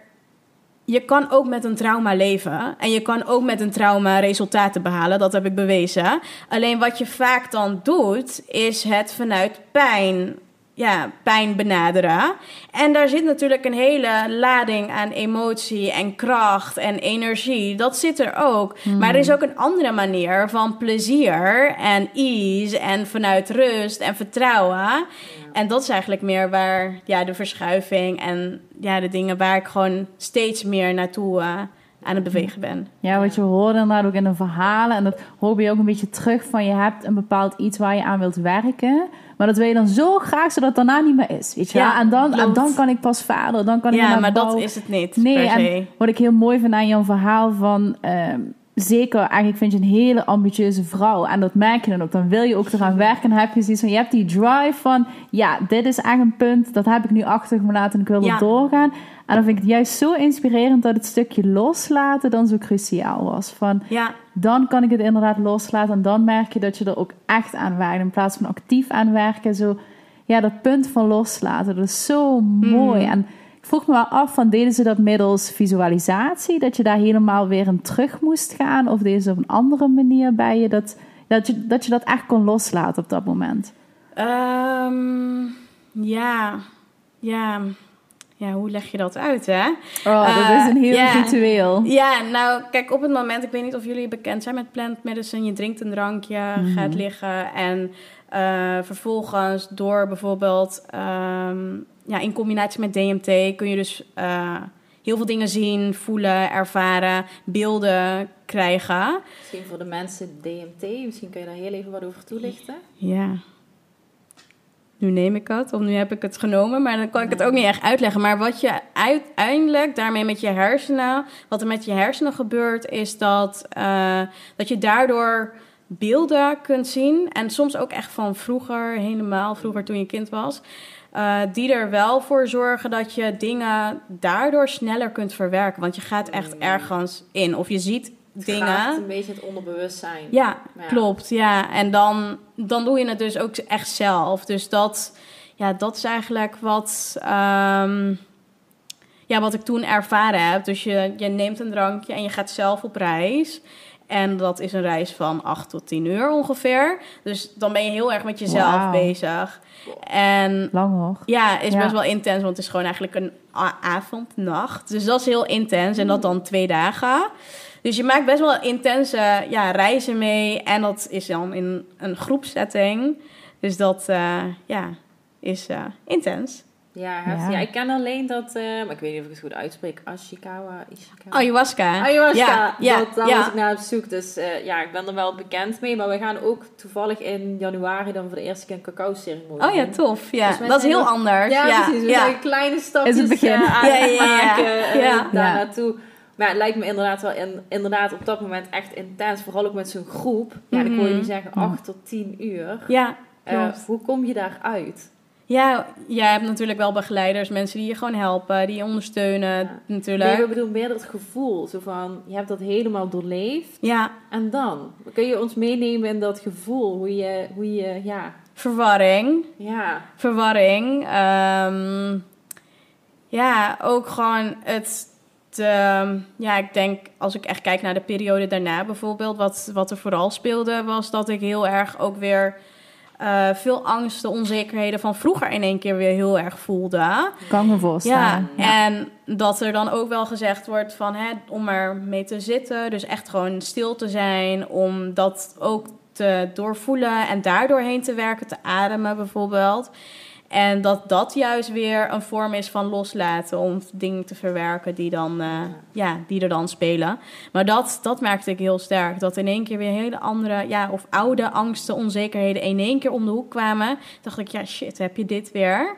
je kan ook met een trauma leven. En je kan ook met een trauma resultaten behalen. Dat heb ik bewezen. Alleen wat je vaak dan doet, is het vanuit pijn. Ja, pijn benaderen. En daar zit natuurlijk een hele lading aan emotie en kracht en energie. Dat zit er ook. Maar er is ook een andere manier van plezier en ease en vanuit rust en vertrouwen. En dat is eigenlijk meer waar ja, de verschuiving en ja, de dingen waar ik gewoon steeds meer naartoe eh, aan het bewegen ben. Ja, wat je hoorde inderdaad ook in de verhalen. En dat hoor je ook een beetje terug van je hebt een bepaald iets waar je aan wilt werken. Maar dat wil je dan zo graag zodat het daarna niet meer is. Weet je Ja? En, dan, en dan kan ik pas verder. Dan kan ik Ja, maar dat is het niet Nee, per se. en wat ik heel mooi vind aan jouw verhaal van... ehm, zeker, eigenlijk vind je een hele ambitieuze vrouw. En dat merk je dan ook. Dan wil je ook eraan werken. En heb je zoiets van, je hebt die drive van... Ja, dit is echt een punt. Dat heb ik nu achter me laten en ik wil Ja. er doorgaan. En dan vind ik het juist zo inspirerend dat het stukje loslaten dan zo cruciaal was. Van, Ja, dan kan ik het inderdaad loslaten. En dan merk je dat je er ook echt aan werkt. In plaats van actief aan werken. Zo, ja, dat punt van loslaten. Dat is zo mooi. En vroeg me wel af, van, deden ze dat middels visualisatie? Dat je daar helemaal weer in terug moest gaan? Of deden ze op een andere manier bij je? Dat, dat, je, dat je dat echt kon loslaten op dat moment? Ehm, ja, ja, ja, hoe leg je dat uit, hè? Oh, dat Eh, is een heel ritueel. Ja, nou, kijk, op het moment, ik weet niet of jullie bekend zijn met plant medicine. Je drinkt een drankje, gaat liggen en eh, vervolgens door bijvoorbeeld, ehm, ja, in combinatie met DMT kun je dus eh, heel veel dingen zien, voelen, ervaren, beelden krijgen. Misschien voor de mensen DMT, misschien kun je daar heel even wat over toelichten. Ja. Nu neem ik het, of nu heb ik het genomen, maar dan kan ik het ook niet echt uitleggen. Maar wat je uiteindelijk daarmee met je hersenen, wat er met je hersenen gebeurt, is dat, eh, dat je daardoor beelden kunt zien. En soms ook echt van vroeger, helemaal vroeger toen je kind was. Eh, die er wel voor zorgen dat je dingen daardoor sneller kunt verwerken. Want je gaat echt ergens in. Of je ziet Het dingen. raakt een beetje het onderbewustzijn. Ja, Ja. klopt. Ja, en dan, dan doe je het dus ook echt zelf. Dus dat, ja, dat is eigenlijk wat, ehm, ja, wat ik toen ervaren heb. Dus je, je neemt een drankje en je gaat zelf op reis. En dat is een reis van 8 tot 10 uur ongeveer. Dus dan ben je heel erg met jezelf bezig. En Lang hoor. ja, is Ja. best wel intens, want het is gewoon eigenlijk een avond, nacht. Dus dat is heel intens en dat dan twee dagen. Dus je maakt best wel intense ja, reizen mee en dat is dan in een groepsetting. Dus dat eh, ja, is eh, intens. Ja, heftig. Ja. ja, ik ken alleen dat, eh, maar ik weet niet of ik het goed uitspreek, Ashikawa, Ishikawa. Ayahuasca. Ayahuasca, Ja, ja, dat, daar ja. was ik naar op zoek. Dus eh, ja, ik ben er wel bekend mee. Maar we gaan ook toevallig in januari dan voor de eerste keer een cacao-ceremonie Oh ja, tof. Ja, Dus dat is heel anders. Ja, precies. We zijn kleine stapjes Is het begin. aan het maken Ja. daar naartoe. Maar het lijkt me inderdaad wel in, inderdaad op dat moment echt intens. Vooral ook met zo'n groep. Ja, dan kon je niet zeggen 8 tot 10 uur. Ja, klopt. hoe kom je daaruit? Ja, jij hebt natuurlijk wel begeleiders, mensen die je gewoon helpen, die je ondersteunen Ja. natuurlijk. Nee, we bedoelen meer het gevoel. Zo van, je hebt dat helemaal doorleefd. Ja, En dan? Kun je ons meenemen in dat gevoel? Hoe je, hoe je ja, verwarring. ja. verwarring. Ehm, ja, ook gewoon het. De, ja, ik denk als ik echt kijk naar de periode daarna bijvoorbeeld, wat, wat er vooral speelde, was dat ik heel erg ook weer eh, veel angsten, onzekerheden van vroeger in één keer weer heel erg voelde. Kan me voorstellen. Ja, en dat er dan ook wel gezegd wordt van hè, om er mee te zitten, dus echt gewoon stil te zijn, om dat ook te doorvoelen en daardoor heen te werken, te ademen bijvoorbeeld. En dat dat juist weer een vorm is van loslaten om dingen te verwerken die, dan, uh, ja, die er dan spelen. Maar dat, dat merkte ik heel sterk. Dat in één keer weer hele andere, ja, of oude angsten, onzekerheden in één keer om de hoek kwamen. Dacht ik, ja, shit, heb je dit weer?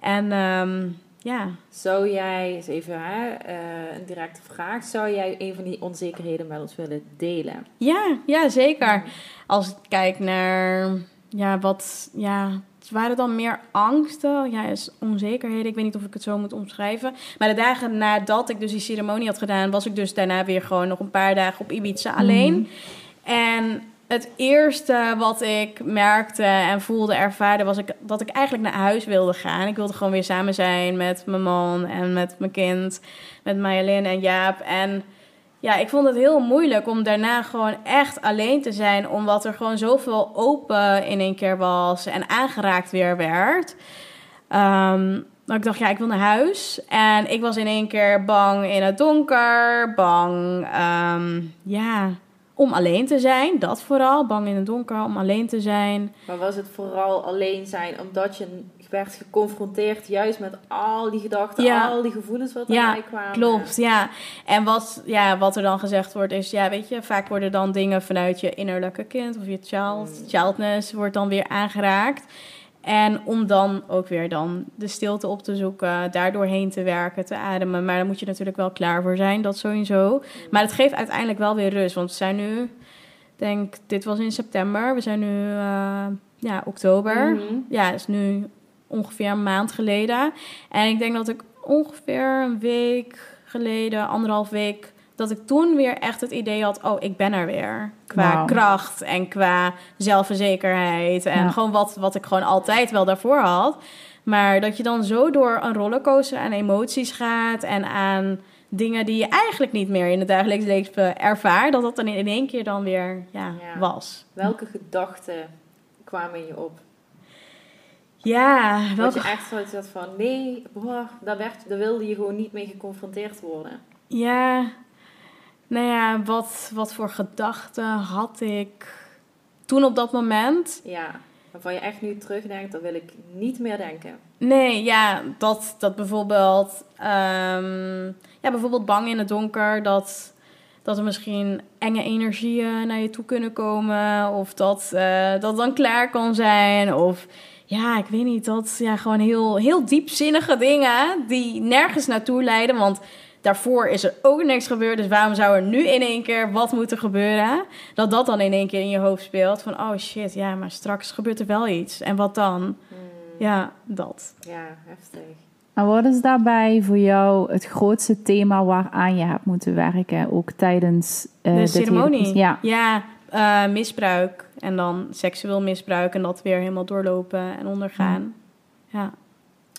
En um, ja. Zou jij, eens even hè, uh, een directe vraag, zou jij een van die onzekerheden met ons willen delen? Ja, ja zeker. Als ik kijk naar ja, wat, ja, waren dan meer angsten, ja, is onzekerheden. Ik weet niet of ik het zo moet omschrijven. Maar de dagen nadat ik dus die ceremonie had gedaan, was ik dus daarna weer gewoon nog een paar dagen op Ibiza alleen. Mhm. En het eerste wat ik merkte en voelde, ervaarde, was ik, dat ik eigenlijk naar huis wilde gaan. Ik wilde gewoon weer samen zijn met mijn man en met mijn kind, met Marjolein en Jaap. En ja, ik vond het heel moeilijk om daarna gewoon echt alleen te zijn, omdat er gewoon zoveel open in één keer was en aangeraakt weer werd. Um, dat ik dacht, ja, ik wil naar huis. En ik was in één keer bang in het donker, bang, um, ja, om alleen te zijn. Dat vooral, bang in het donker, om alleen te zijn. Maar was het vooral alleen zijn omdat je werd geconfronteerd juist met al die gedachten, al die gevoelens wat erbij ja, kwamen. Klopt, ja. En wat, ja, wat er dan gezegd wordt is, ja, weet je, vaak worden dan dingen vanuit je innerlijke kind of je child, mm. childness wordt dan weer aangeraakt. En om dan ook weer dan de stilte op te zoeken, daardoor heen te werken, te ademen. Maar daar moet je natuurlijk wel klaar voor zijn, dat sowieso. Mm. Maar het geeft uiteindelijk wel weer rust, want we zijn nu, denk, dit was in september, we zijn nu, uh, ja, oktober. Mm-hmm. Ja, is nu ongeveer een maand geleden. En ik denk dat ik ongeveer een week geleden, anderhalf week, dat ik toen weer echt het idee had: oh, ik ben er weer. Qua kracht en qua zelfverzekerheid. En gewoon wat, wat ik gewoon altijd wel daarvoor had. Maar dat je dan zo door een rollercoaster aan emoties gaat en aan dingen die je eigenlijk niet meer in het dagelijks leven ervaart, dat dat dan in één keer dan weer ja, was. Welke gedachten kwamen je op? Ja, wel. Dat je echt zoiets had van, nee, boah, daar, werd, daar wilde je gewoon niet mee geconfronteerd worden. Ja, nou ja, wat, wat voor gedachten had ik toen op dat moment? Ja, waarvan je echt nu terugdenkt, dat wil ik niet meer denken. Nee, ja, dat, dat bijvoorbeeld, um, ja, bijvoorbeeld bang in het donker, dat, dat er misschien enge energieën naar je toe kunnen komen, of dat uh, dat dan klaar kan zijn, of ja, ik weet niet, dat ja, gewoon heel, heel diepzinnige dingen die nergens naartoe leiden. Want daarvoor is er ook niks gebeurd. Dus waarom zou er nu in één keer wat moeten gebeuren? Dat dat dan in één keer in je hoofd speelt. Van oh shit, ja, maar straks gebeurt er wel iets. En wat dan? Hmm. Ja, dat. Ja, heftig. En wat is daarbij voor jou het grootste thema waaraan je hebt moeten werken? Ook tijdens uh, de ceremonie? ja. ja, uh, misbruik en dan seksueel misbruik en dat weer helemaal doorlopen en ondergaan. Ja.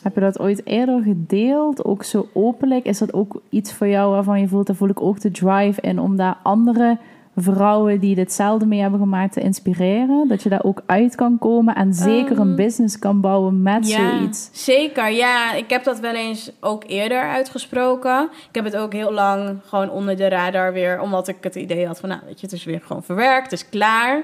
Heb je dat ooit eerder gedeeld? Ook zo openlijk? Is dat ook iets voor jou waarvan je voelt, daar voel ik ook de drive in om daar andere vrouwen die ditzelfde mee hebben gemaakt te inspireren? Dat je daar ook uit kan komen en zeker een ehm, business kan bouwen met ja, zoiets? Zeker, ja. Ik heb dat wel eens ook eerder uitgesproken. Ik heb het ook heel lang gewoon onder de radar weer, omdat ik het idee had van, nou weet je, het is weer gewoon verwerkt, het is klaar.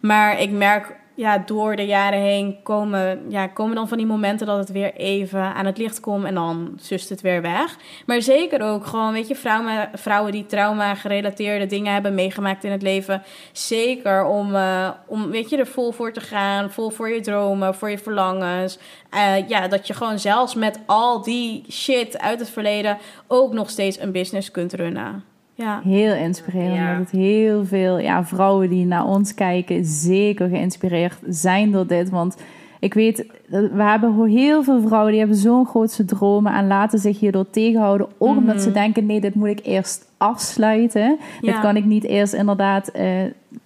Maar ik merk ja, door de jaren heen komen, ja, komen dan van die momenten dat het weer even aan het licht komt en dan zust het weer weg. Maar zeker ook gewoon, weet je, vrouwen, vrouwen die trauma-gerelateerde dingen hebben meegemaakt in het leven. Zeker om, uh, om, weet je, er vol voor te gaan, vol voor je dromen, voor je verlangens. Uh, ja, dat je gewoon zelfs met al die shit uit het verleden ook nog steeds een business kunt runnen. Ja. Heel inspirerend. Ja. Dat heel veel ja, vrouwen die naar ons kijken zeker geïnspireerd zijn door dit. Want ik weet, we hebben heel veel vrouwen die hebben zo'n grootse dromen en laten zich hierdoor tegenhouden. Ook omdat ze mhm. denken, nee, dit moet ik eerst afsluiten. Dit kan ik niet eerst inderdaad uh,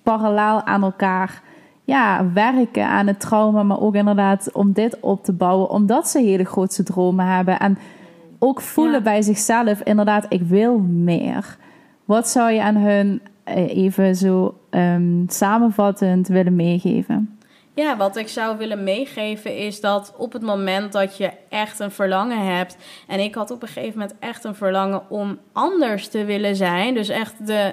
parallel aan elkaar ja, werken aan het trauma, maar ook inderdaad om dit op te bouwen, omdat ze hele grootse dromen hebben. En ook voelen bij zichzelf, inderdaad, ik wil meer. Wat zou je aan hun eh, even zo um, samenvattend willen meegeven? Ja, wat ik zou willen meegeven is dat op het moment dat je echt een verlangen hebt. En ik had op een gegeven moment echt een verlangen om anders te willen zijn. Dus echt de,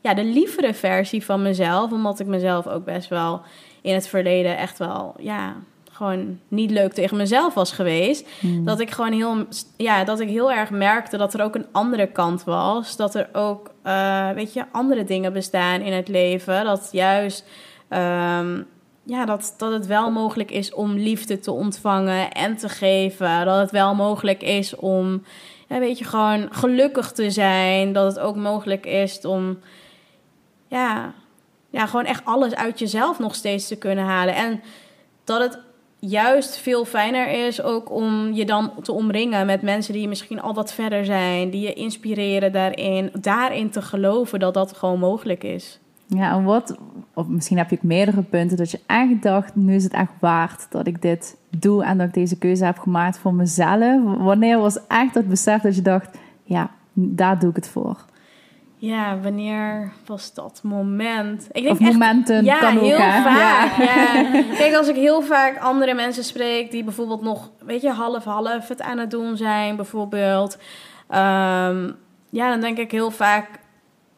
ja, de lievere versie van mezelf. Omdat ik mezelf ook best wel in het verleden echt wel, ja, gewoon niet leuk tegen mezelf was geweest. Hmm. Dat ik gewoon heel, ja, dat ik heel erg merkte dat er ook een andere kant was. Dat er ook, eh, weet je, andere dingen bestaan in het leven. Dat juist, ehm, ja, dat, dat het wel mogelijk is om liefde te ontvangen en te geven. Dat het wel mogelijk is om, ja, weet je, gewoon gelukkig te zijn. Dat het ook mogelijk is om, ja, ja, gewoon echt alles uit jezelf nog steeds te kunnen halen. En dat het juist veel fijner is ook om je dan te omringen met mensen die misschien al wat verder zijn, die je inspireren daarin, daarin te geloven dat dat gewoon mogelijk is. Ja, en wat, of misschien heb je ook meerdere punten dat je echt dacht, nu is het echt waard dat ik dit doe en dat ik deze keuze heb gemaakt voor mezelf. Wanneer was echt dat besef dat je dacht, ja, daar doe ik het voor? Ja, wanneer was dat moment? Ik Of momenten ja, kan ook, heel hè? vaak. Ja. Kijk, als ik heel vaak andere mensen spreek die bijvoorbeeld nog, weet je, half-half het aan het doen zijn, bijvoorbeeld. Ehm, ja, dan denk ik heel vaak,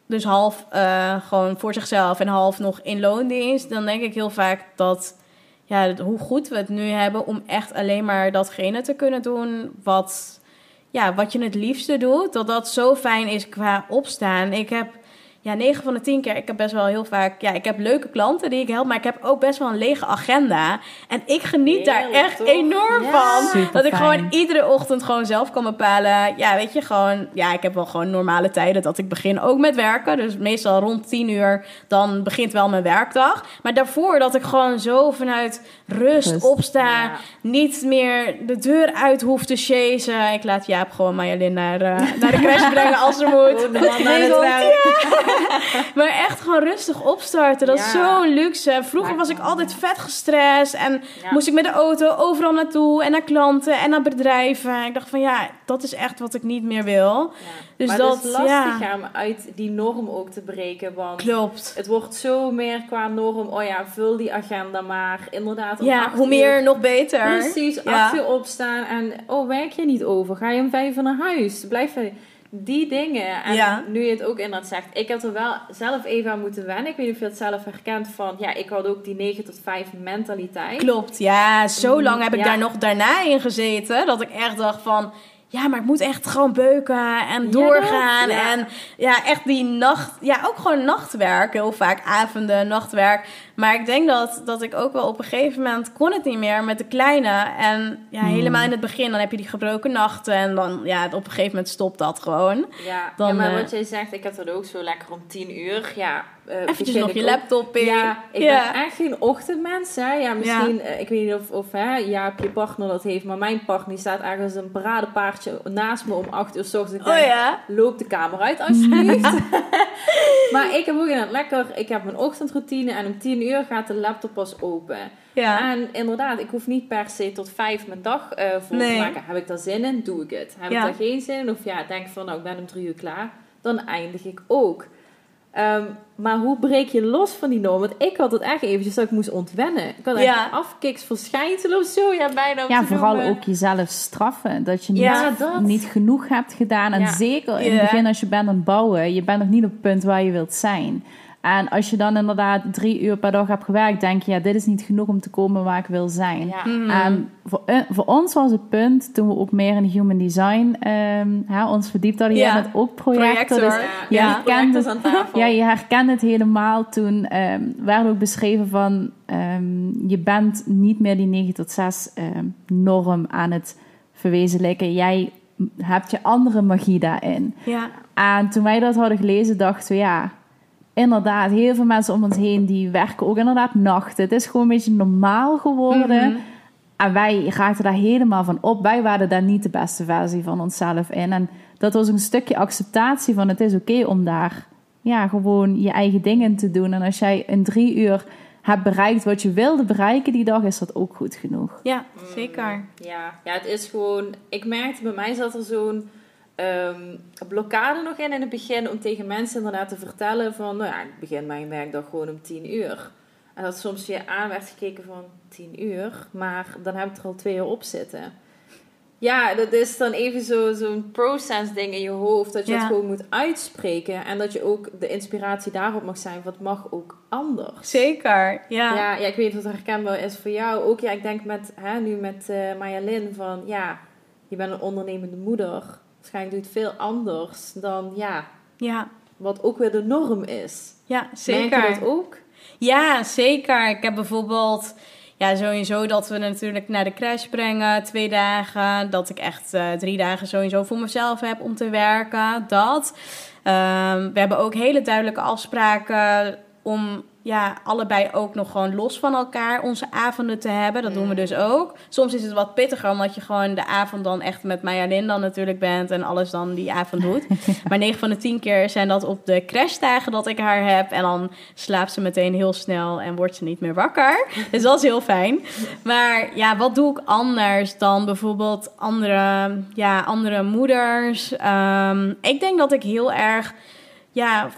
dus half eh, gewoon voor zichzelf en half nog in loondienst. Dan denk ik heel vaak dat, ja, hoe goed we het nu hebben om echt alleen maar datgene te kunnen doen wat ja, wat je het liefste doet, dat dat zo fijn is qua opstaan. Ik heb ja, 9 van de 10 keer, ik heb best wel heel vaak, ja, ik heb leuke klanten die ik help, maar ik heb ook best wel een lege agenda. En ik geniet daar echt toch? enorm Ja. van. Super dat ik fijn. gewoon iedere ochtend gewoon zelf kan bepalen. Ja, weet je, gewoon, ja, ik heb wel gewoon normale tijden dat ik begin ook met werken. Dus meestal rond 10 uur, dan begint wel mijn werkdag. Maar daarvoor dat ik gewoon zo vanuit rust, Rust. opsta, Ja. niet meer de deur uit hoef te chasen. Ik laat Jaap gewoon Marjolein naar, eh, naar de crash brengen als er moet. Het werk. Maar echt gewoon rustig opstarten. Dat is zo'n luxe. Vroeger was ik altijd vet gestrest. En moest ik met de auto overal naartoe. En naar klanten en naar bedrijven. Ik dacht van ja, dat is echt wat ik niet meer wil. Dus maar dat, het is lastig om uit die norm ook te breken. Want Klopt. het wordt zo meer qua norm. Oh ja, vul die agenda maar. Inderdaad, Ja, hoe meer, uur- nog beter. Precies, Ja. acht uur opstaan. En oh, werk je niet over? Ga je om vijf uur naar huis? Blijf je... Die dingen. En Ja. nu je het ook inderdaad zegt. Ik heb er wel zelf even aan moeten wennen. Ik weet niet of je het zelf herkent van... Ja, ik had ook die 9 tot 5 mentaliteit. Klopt, ja. Zo lang heb ik Ja. daar nog daarna in gezeten. Dat ik echt dacht van... Ja, maar ik moet echt gewoon beuken en doorgaan. ja. En ja, echt die nacht... Ja, ook gewoon nachtwerk. Heel vaak avonden, nachtwerk. Maar ik denk dat, dat ik ook wel op een gegeven moment... kon het niet meer met de kleine. En ja, helemaal in het begin... dan heb je die gebroken nachten. En dan, ja, op een gegeven moment stopt dat gewoon. Ja, Dan, ja, maar eh, wat jij zegt, ik heb dat ook zo lekker om 10 uur. Ja, eh, Eventjes nog je laptop in. Ja, ik Ja. ben echt geen ochtendmens. Hè. Ja, misschien, eh, ik weet niet of, of hè, Jaap, je partner dat heeft, maar mijn partner die staat ergens een paradepaardje naast me om 8 uur s ochtends. Oh ja? loop de kamer uit alsjeblieft. maar ik heb ook inderdaad lekker, ik heb mijn ochtendroutine en om 10 uur gaat de laptop pas open. Ja. En inderdaad, ik hoef niet per se tot vijf mijn dag eh vol Nee. te maken. Heb ik daar zin in, doe ik het. Heb Ja. ik daar geen zin in, of ja, denk van nou, ik ben om drie uur klaar, dan eindig ik ook. Ehm, maar hoe breek je los van die norm? Want ik had het echt eventjes dat ik moest ontwennen. Ik had Ja. echt afkiksverschijnsel of zo. Ja, bijna Ja, vooral noemen. ook jezelf straffen. Dat je niet, Ja, dat. niet genoeg hebt gedaan. En Ja. zeker in Ja. het begin als je bent aan het bouwen. Je bent nog niet op het punt waar je wilt zijn. En als je dan inderdaad drie uur per dag hebt gewerkt... denk je, ja, dit is niet genoeg om te komen waar ik wil zijn. Ja. Mhm. En voor, eh, voor ons was het punt, toen we ook meer in human design ehm, hè, ons verdiept hadden, Ja. bent ook. Projector. Dus Ja, Ja, het. je herkent het helemaal. Toen ehm, werd ook beschreven van, ehm, je bent niet meer die 9 tot 6 ehm, norm aan het verwezenlijken. Jij hebt je andere magie daarin. Ja. En toen wij dat hadden gelezen, dachten we ja, inderdaad, heel veel mensen om ons heen die werken ook inderdaad nachten. Het is gewoon een beetje normaal geworden. Mhm. En wij raakten daar helemaal van op. Wij waren daar niet de beste versie van onszelf in. En dat was een stukje acceptatie van het is oké om daar ja, gewoon je eigen dingen te doen. En als jij in drie uur hebt bereikt wat je wilde bereiken die dag, is dat ook goed genoeg. ja, zeker. Ja, ja, het is gewoon... Ik merkte, bij mij zat er zo'n ehm, blokkade nog in in het begin... om tegen mensen inderdaad te vertellen van... Nou ja, ik begin mijn werkdag gewoon om 10 uur. En dat soms je aan werd gekeken van 10 uur, maar dan heb ik er al twee uur op zitten. Ja, dat is dan even zo- zo'n process ding in je hoofd. Dat je Ja. het gewoon moet uitspreken. En dat je ook de inspiratie daarop mag zijn. Wat mag ook anders. Zeker, ja. Ja, ja, ik weet niet wat herkenbaar is voor jou. Ook ja, ik denk met, hè, nu met eh Maya Lin van ja, je bent een ondernemende moeder. Waarschijnlijk doe je het veel anders dan ja, Ja, wat ook weer de norm is. ja zeker. Merk je dat ook? Ja, zeker. Ik heb bijvoorbeeld ja, sowieso dat we natuurlijk naar de crash brengen, twee dagen. Dat ik echt eh, drie dagen sowieso voor mezelf heb om te werken. Dat. Ehm, we hebben ook hele duidelijke afspraken om ja, allebei ook nog gewoon los van elkaar onze avonden te hebben. Dat doen we dus ook. Soms is het wat pittiger, omdat je gewoon de avond dan echt met Marjolein dan natuurlijk bent en alles dan die avond doet. maar 9 van de 10 keer zijn dat op de crashdagen dat ik haar heb. En dan slaapt ze meteen heel snel en wordt ze niet meer wakker. Dus dat is heel fijn. Maar ja, wat doe ik anders dan bijvoorbeeld andere, ja, andere moeders? Ehm, ik denk dat ik heel erg, ja,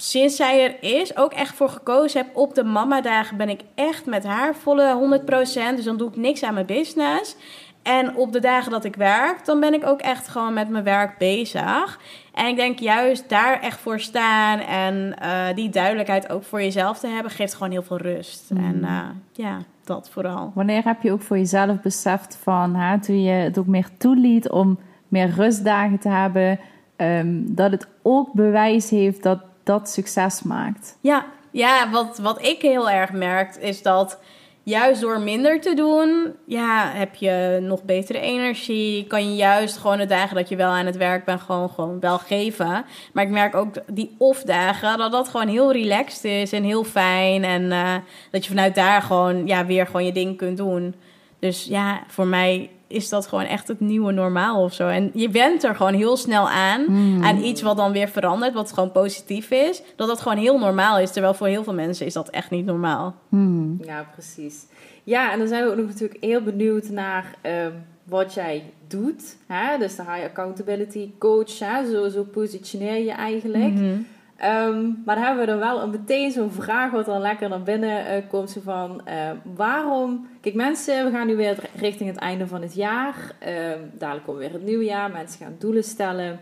sinds zij er is, ook echt voor gekozen heb. Op de mamadagen ben ik echt met haar volle 100%. Dus dan doe ik niks aan mijn business. En op de dagen dat ik werk, dan ben ik ook echt gewoon met mijn werk bezig. En ik denk juist daar echt voor staan en eh, die duidelijkheid ook voor jezelf te hebben, geeft gewoon heel veel rust. En eh, ja, dat vooral. Wanneer heb je ook voor jezelf beseft van, hè, toen je het ook meer toeliet om meer rustdagen te hebben, ehm, dat het ook bewijs heeft dat dat succes maakt? Ja, ja wat, wat ik heel erg merk is dat juist door minder te doen, ja, heb je nog betere energie. Kan je juist gewoon de dagen dat je wel aan het werk bent, gewoon, gewoon wel geven. Maar ik merk ook die off-dagen, dat dat gewoon heel relaxed is en heel fijn. En eh, dat je vanuit daar gewoon, ja, weer gewoon je ding kunt doen. Dus ja, voor mij is dat gewoon echt het nieuwe normaal of zo. En je bent er gewoon heel snel aan. Aan iets wat dan weer verandert, wat gewoon positief is. Dat dat gewoon heel normaal is. Terwijl voor heel veel mensen is dat echt niet normaal. Hmm. Ja, precies. Ja, en dan zijn we ook nog natuurlijk heel benieuwd naar ehm, wat jij doet. Hè? Dus de High Accountability Coach, hè? Zo, zo positioneer je eigenlijk. Mhm. Ehm, maar dan hebben we dan wel een, meteen zo'n vraag wat dan lekker naar binnen eh, komt. Zo van, eh, waarom... Kijk mensen, we gaan nu weer richting het einde van het jaar. Ehm, dadelijk komt weer het nieuwe jaar. Mensen gaan doelen stellen.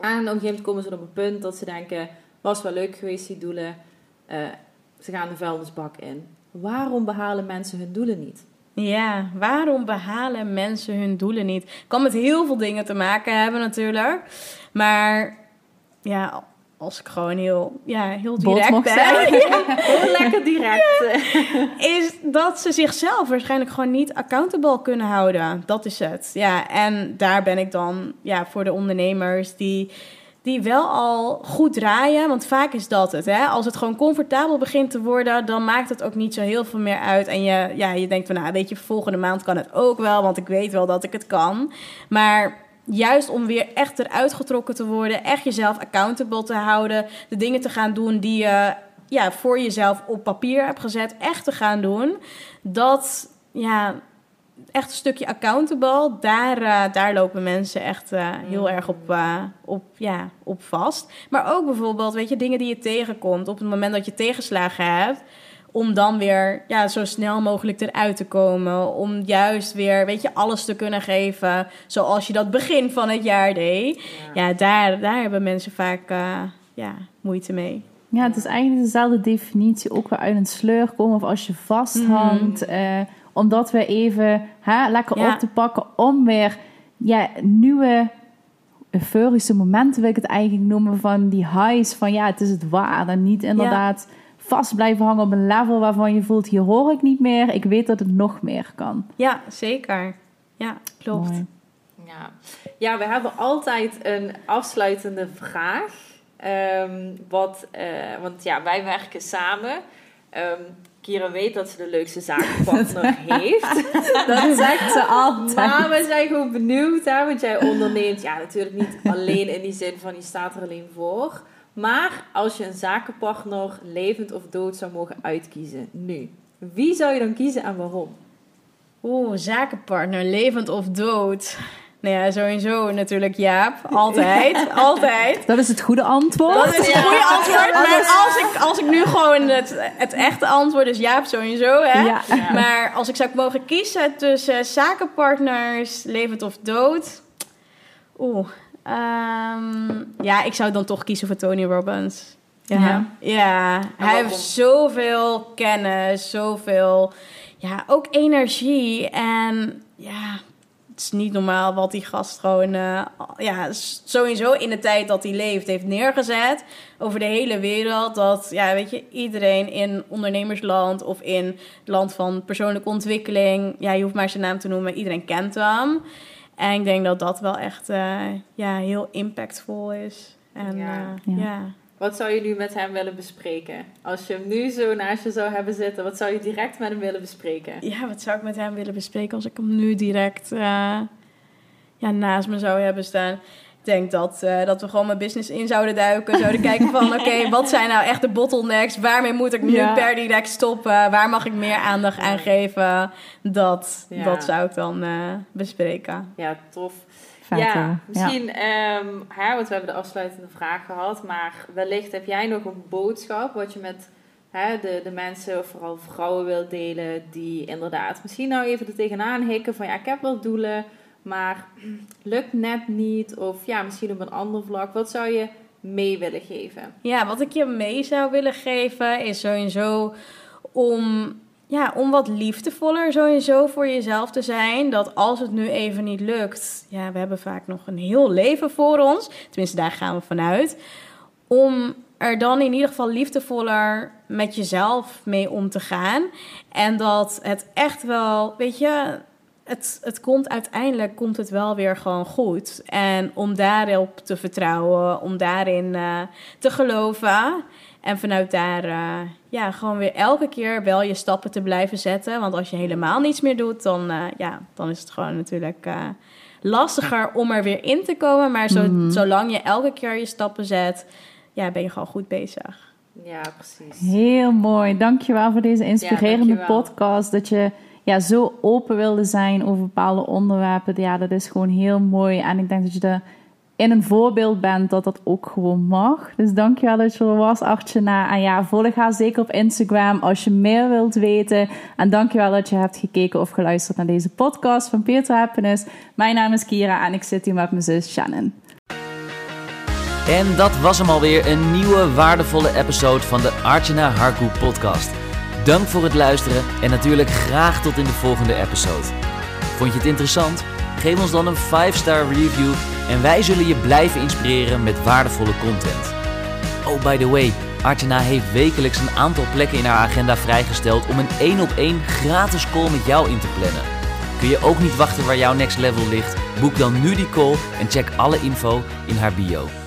En op een gegeven moment komen ze op een punt dat ze denken... Was wel leuk geweest, die doelen. Eh, ze gaan de vuilnisbak in. Waarom behalen mensen hun doelen niet? Ja, waarom behalen mensen hun doelen niet? Kan met heel veel dingen te maken hebben natuurlijk. Maar ja, als ik gewoon heel, ja, heel direct ben... Heel lekker direct. is dat ze zichzelf waarschijnlijk gewoon niet accountable kunnen houden. Dat is het. Ja, en daar ben ik dan ja, voor de ondernemers die, die wel al goed draaien. Want vaak is dat het. Hè? Als het gewoon comfortabel begint te worden, dan maakt het ook niet zo heel veel meer uit. En je, ja, je denkt van, nou, weet je, volgende maand kan het ook wel, want ik weet wel dat ik het kan. Maar juist om weer echt eruit getrokken te worden, echt jezelf accountable te houden, de dingen te gaan doen die je ja, voor jezelf op papier hebt gezet, echt te gaan doen. Dat, ja, echt een stukje accountable, daar, eh, daar lopen mensen echt eh, heel erg op, eh, op, ja, op vast. Maar ook bijvoorbeeld, weet je, dingen die je tegenkomt op het moment dat je tegenslagen hebt. Om dan weer ja, zo snel mogelijk eruit te komen. Om juist weer, weet je, alles te kunnen geven. Zoals je dat begin van het jaar deed. Ja, daar, daar hebben mensen vaak eh, ja, moeite mee. Ja, het is eigenlijk dezelfde definitie. Ook weer uit een sleur komen of als je vasthangt. eh, om dat weer even hè, lekker Ja. op te pakken. Om weer ja, nieuwe euphorische momenten, wil ik het eigenlijk noemen. Van die highs van ja, het is het waar. En niet inderdaad vast blijven hangen op een level waarvan je voelt... hier hoor ik niet meer. Ik weet dat het nog meer kan. Ja, zeker. Ja, klopt. Mooi. Ja. ja, we hebben altijd een afsluitende vraag. Ehm, wat, eh, want ja, wij werken samen. Ehm Kira weet dat ze de leukste zakenpartner heeft. Dat zegt ze altijd. Maar we zijn gewoon benieuwd, hè, want jij onderneemt, ja, natuurlijk niet alleen in die zin van je staat er alleen voor. Maar als je een zakenpartner levend of dood zou mogen uitkiezen, nu, wie zou je dan kiezen en waarom? Oeh, zakenpartner, levend of dood. Nou ja, sowieso natuurlijk Jaap. Altijd, altijd. Dat is het goede antwoord. Dat is het goede antwoord. Maar als ik, als ik nu gewoon het, het echte antwoord is Jaap sowieso, hè. Ja. Maar als ik zou mogen kiezen tussen zakenpartners, levend of dood... Oeh. Ehm, ja, ik zou dan toch kiezen voor Tony Robbins. Ja, Ja. ja. hij heeft zoveel kennis, zoveel... Ja, ook energie. En ja, het is niet normaal wat die gast gewoon... eh, ja, sowieso in de tijd dat hij leeft heeft neergezet... over de hele wereld. Dat, ja, weet je, iedereen in ondernemersland... of in het land van persoonlijke ontwikkeling... ja, je hoeft maar zijn naam te noemen, iedereen kent hem. En ik denk dat dat wel echt eh, ja, heel impactvol is. En Ja. ja. Ja. ja. Wat zou je nu met hem willen bespreken? Als je hem nu zo naast je zou hebben zitten, wat zou je direct met hem willen bespreken? Ja, wat zou ik met hem willen bespreken als ik hem nu direct eh, ja, naast me zou hebben staan? Ik denk dat, eh, dat we gewoon mijn business in zouden duiken. Zouden kijken van, oké, wat zijn nou echt de bottlenecks? Waarmee moet ik nu Ja. per direct stoppen? Waar mag ik meer aandacht aan geven? Dat, Ja. dat zou ik dan eh, bespreken. Ja, tof. Vet, ja, misschien, ehm, hè, want we hebben de afsluitende vraag gehad, maar wellicht heb jij nog een boodschap wat je met hè, de, de mensen, of vooral vrouwen, wilt delen, die inderdaad misschien nou even er tegenaan hikken van ja, ik heb wel doelen, maar lukt net niet, of ja, misschien op een ander vlak. Wat zou je mee willen geven? Ja, wat ik je mee zou willen geven is sowieso om, ja, om wat liefdevoller sowieso voor jezelf te zijn. Dat als het nu even niet lukt, ja, we hebben vaak nog een heel leven voor ons. Tenminste, daar gaan we vanuit. Om er dan in ieder geval liefdevoller met jezelf mee om te gaan. En dat het echt wel, weet je, het, het komt uiteindelijk komt het wel weer gewoon goed. En om daarop te vertrouwen, om daarin eh, te geloven. En vanuit daar, eh, ja, gewoon weer elke keer wel je stappen te blijven zetten. Want als je helemaal niets meer doet, dan, eh, ja, dan is het gewoon natuurlijk eh, lastiger om er weer in te komen. Maar zo, Mhm. zolang je elke keer je stappen zet, ja, ben je gewoon goed bezig. Ja, precies. Heel mooi. Dankjewel voor deze inspirerende podcast. Dat je ja, zo open wilde zijn over bepaalde onderwerpen. Ja, dat is gewoon heel mooi. En ik denk dat je er in een voorbeeld bent dat dat ook gewoon mag. Dus dankjewel dat je er was, Artjana. En ja, volg haar zeker op Instagram als je meer wilt weten. En dankjewel dat je hebt gekeken of geluisterd naar deze podcast van Peer to Happiness. Mijn naam is Kira en ik zit hier met mijn zus Shannon. En dat was hem alweer, een nieuwe waardevolle episode van de Archana Harku podcast. Dank voor het luisteren en natuurlijk graag tot in de volgende episode. Vond je het interessant? Geef ons dan een 5-star review en wij zullen je blijven inspireren met waardevolle content. Oh, by the way, Archana heeft wekelijks een aantal plekken in haar agenda vrijgesteld om een 1 op 1 gratis call met jou in te plannen. Kun je ook niet wachten waar jouw next level ligt? Boek dan nu die call en check alle info in haar bio.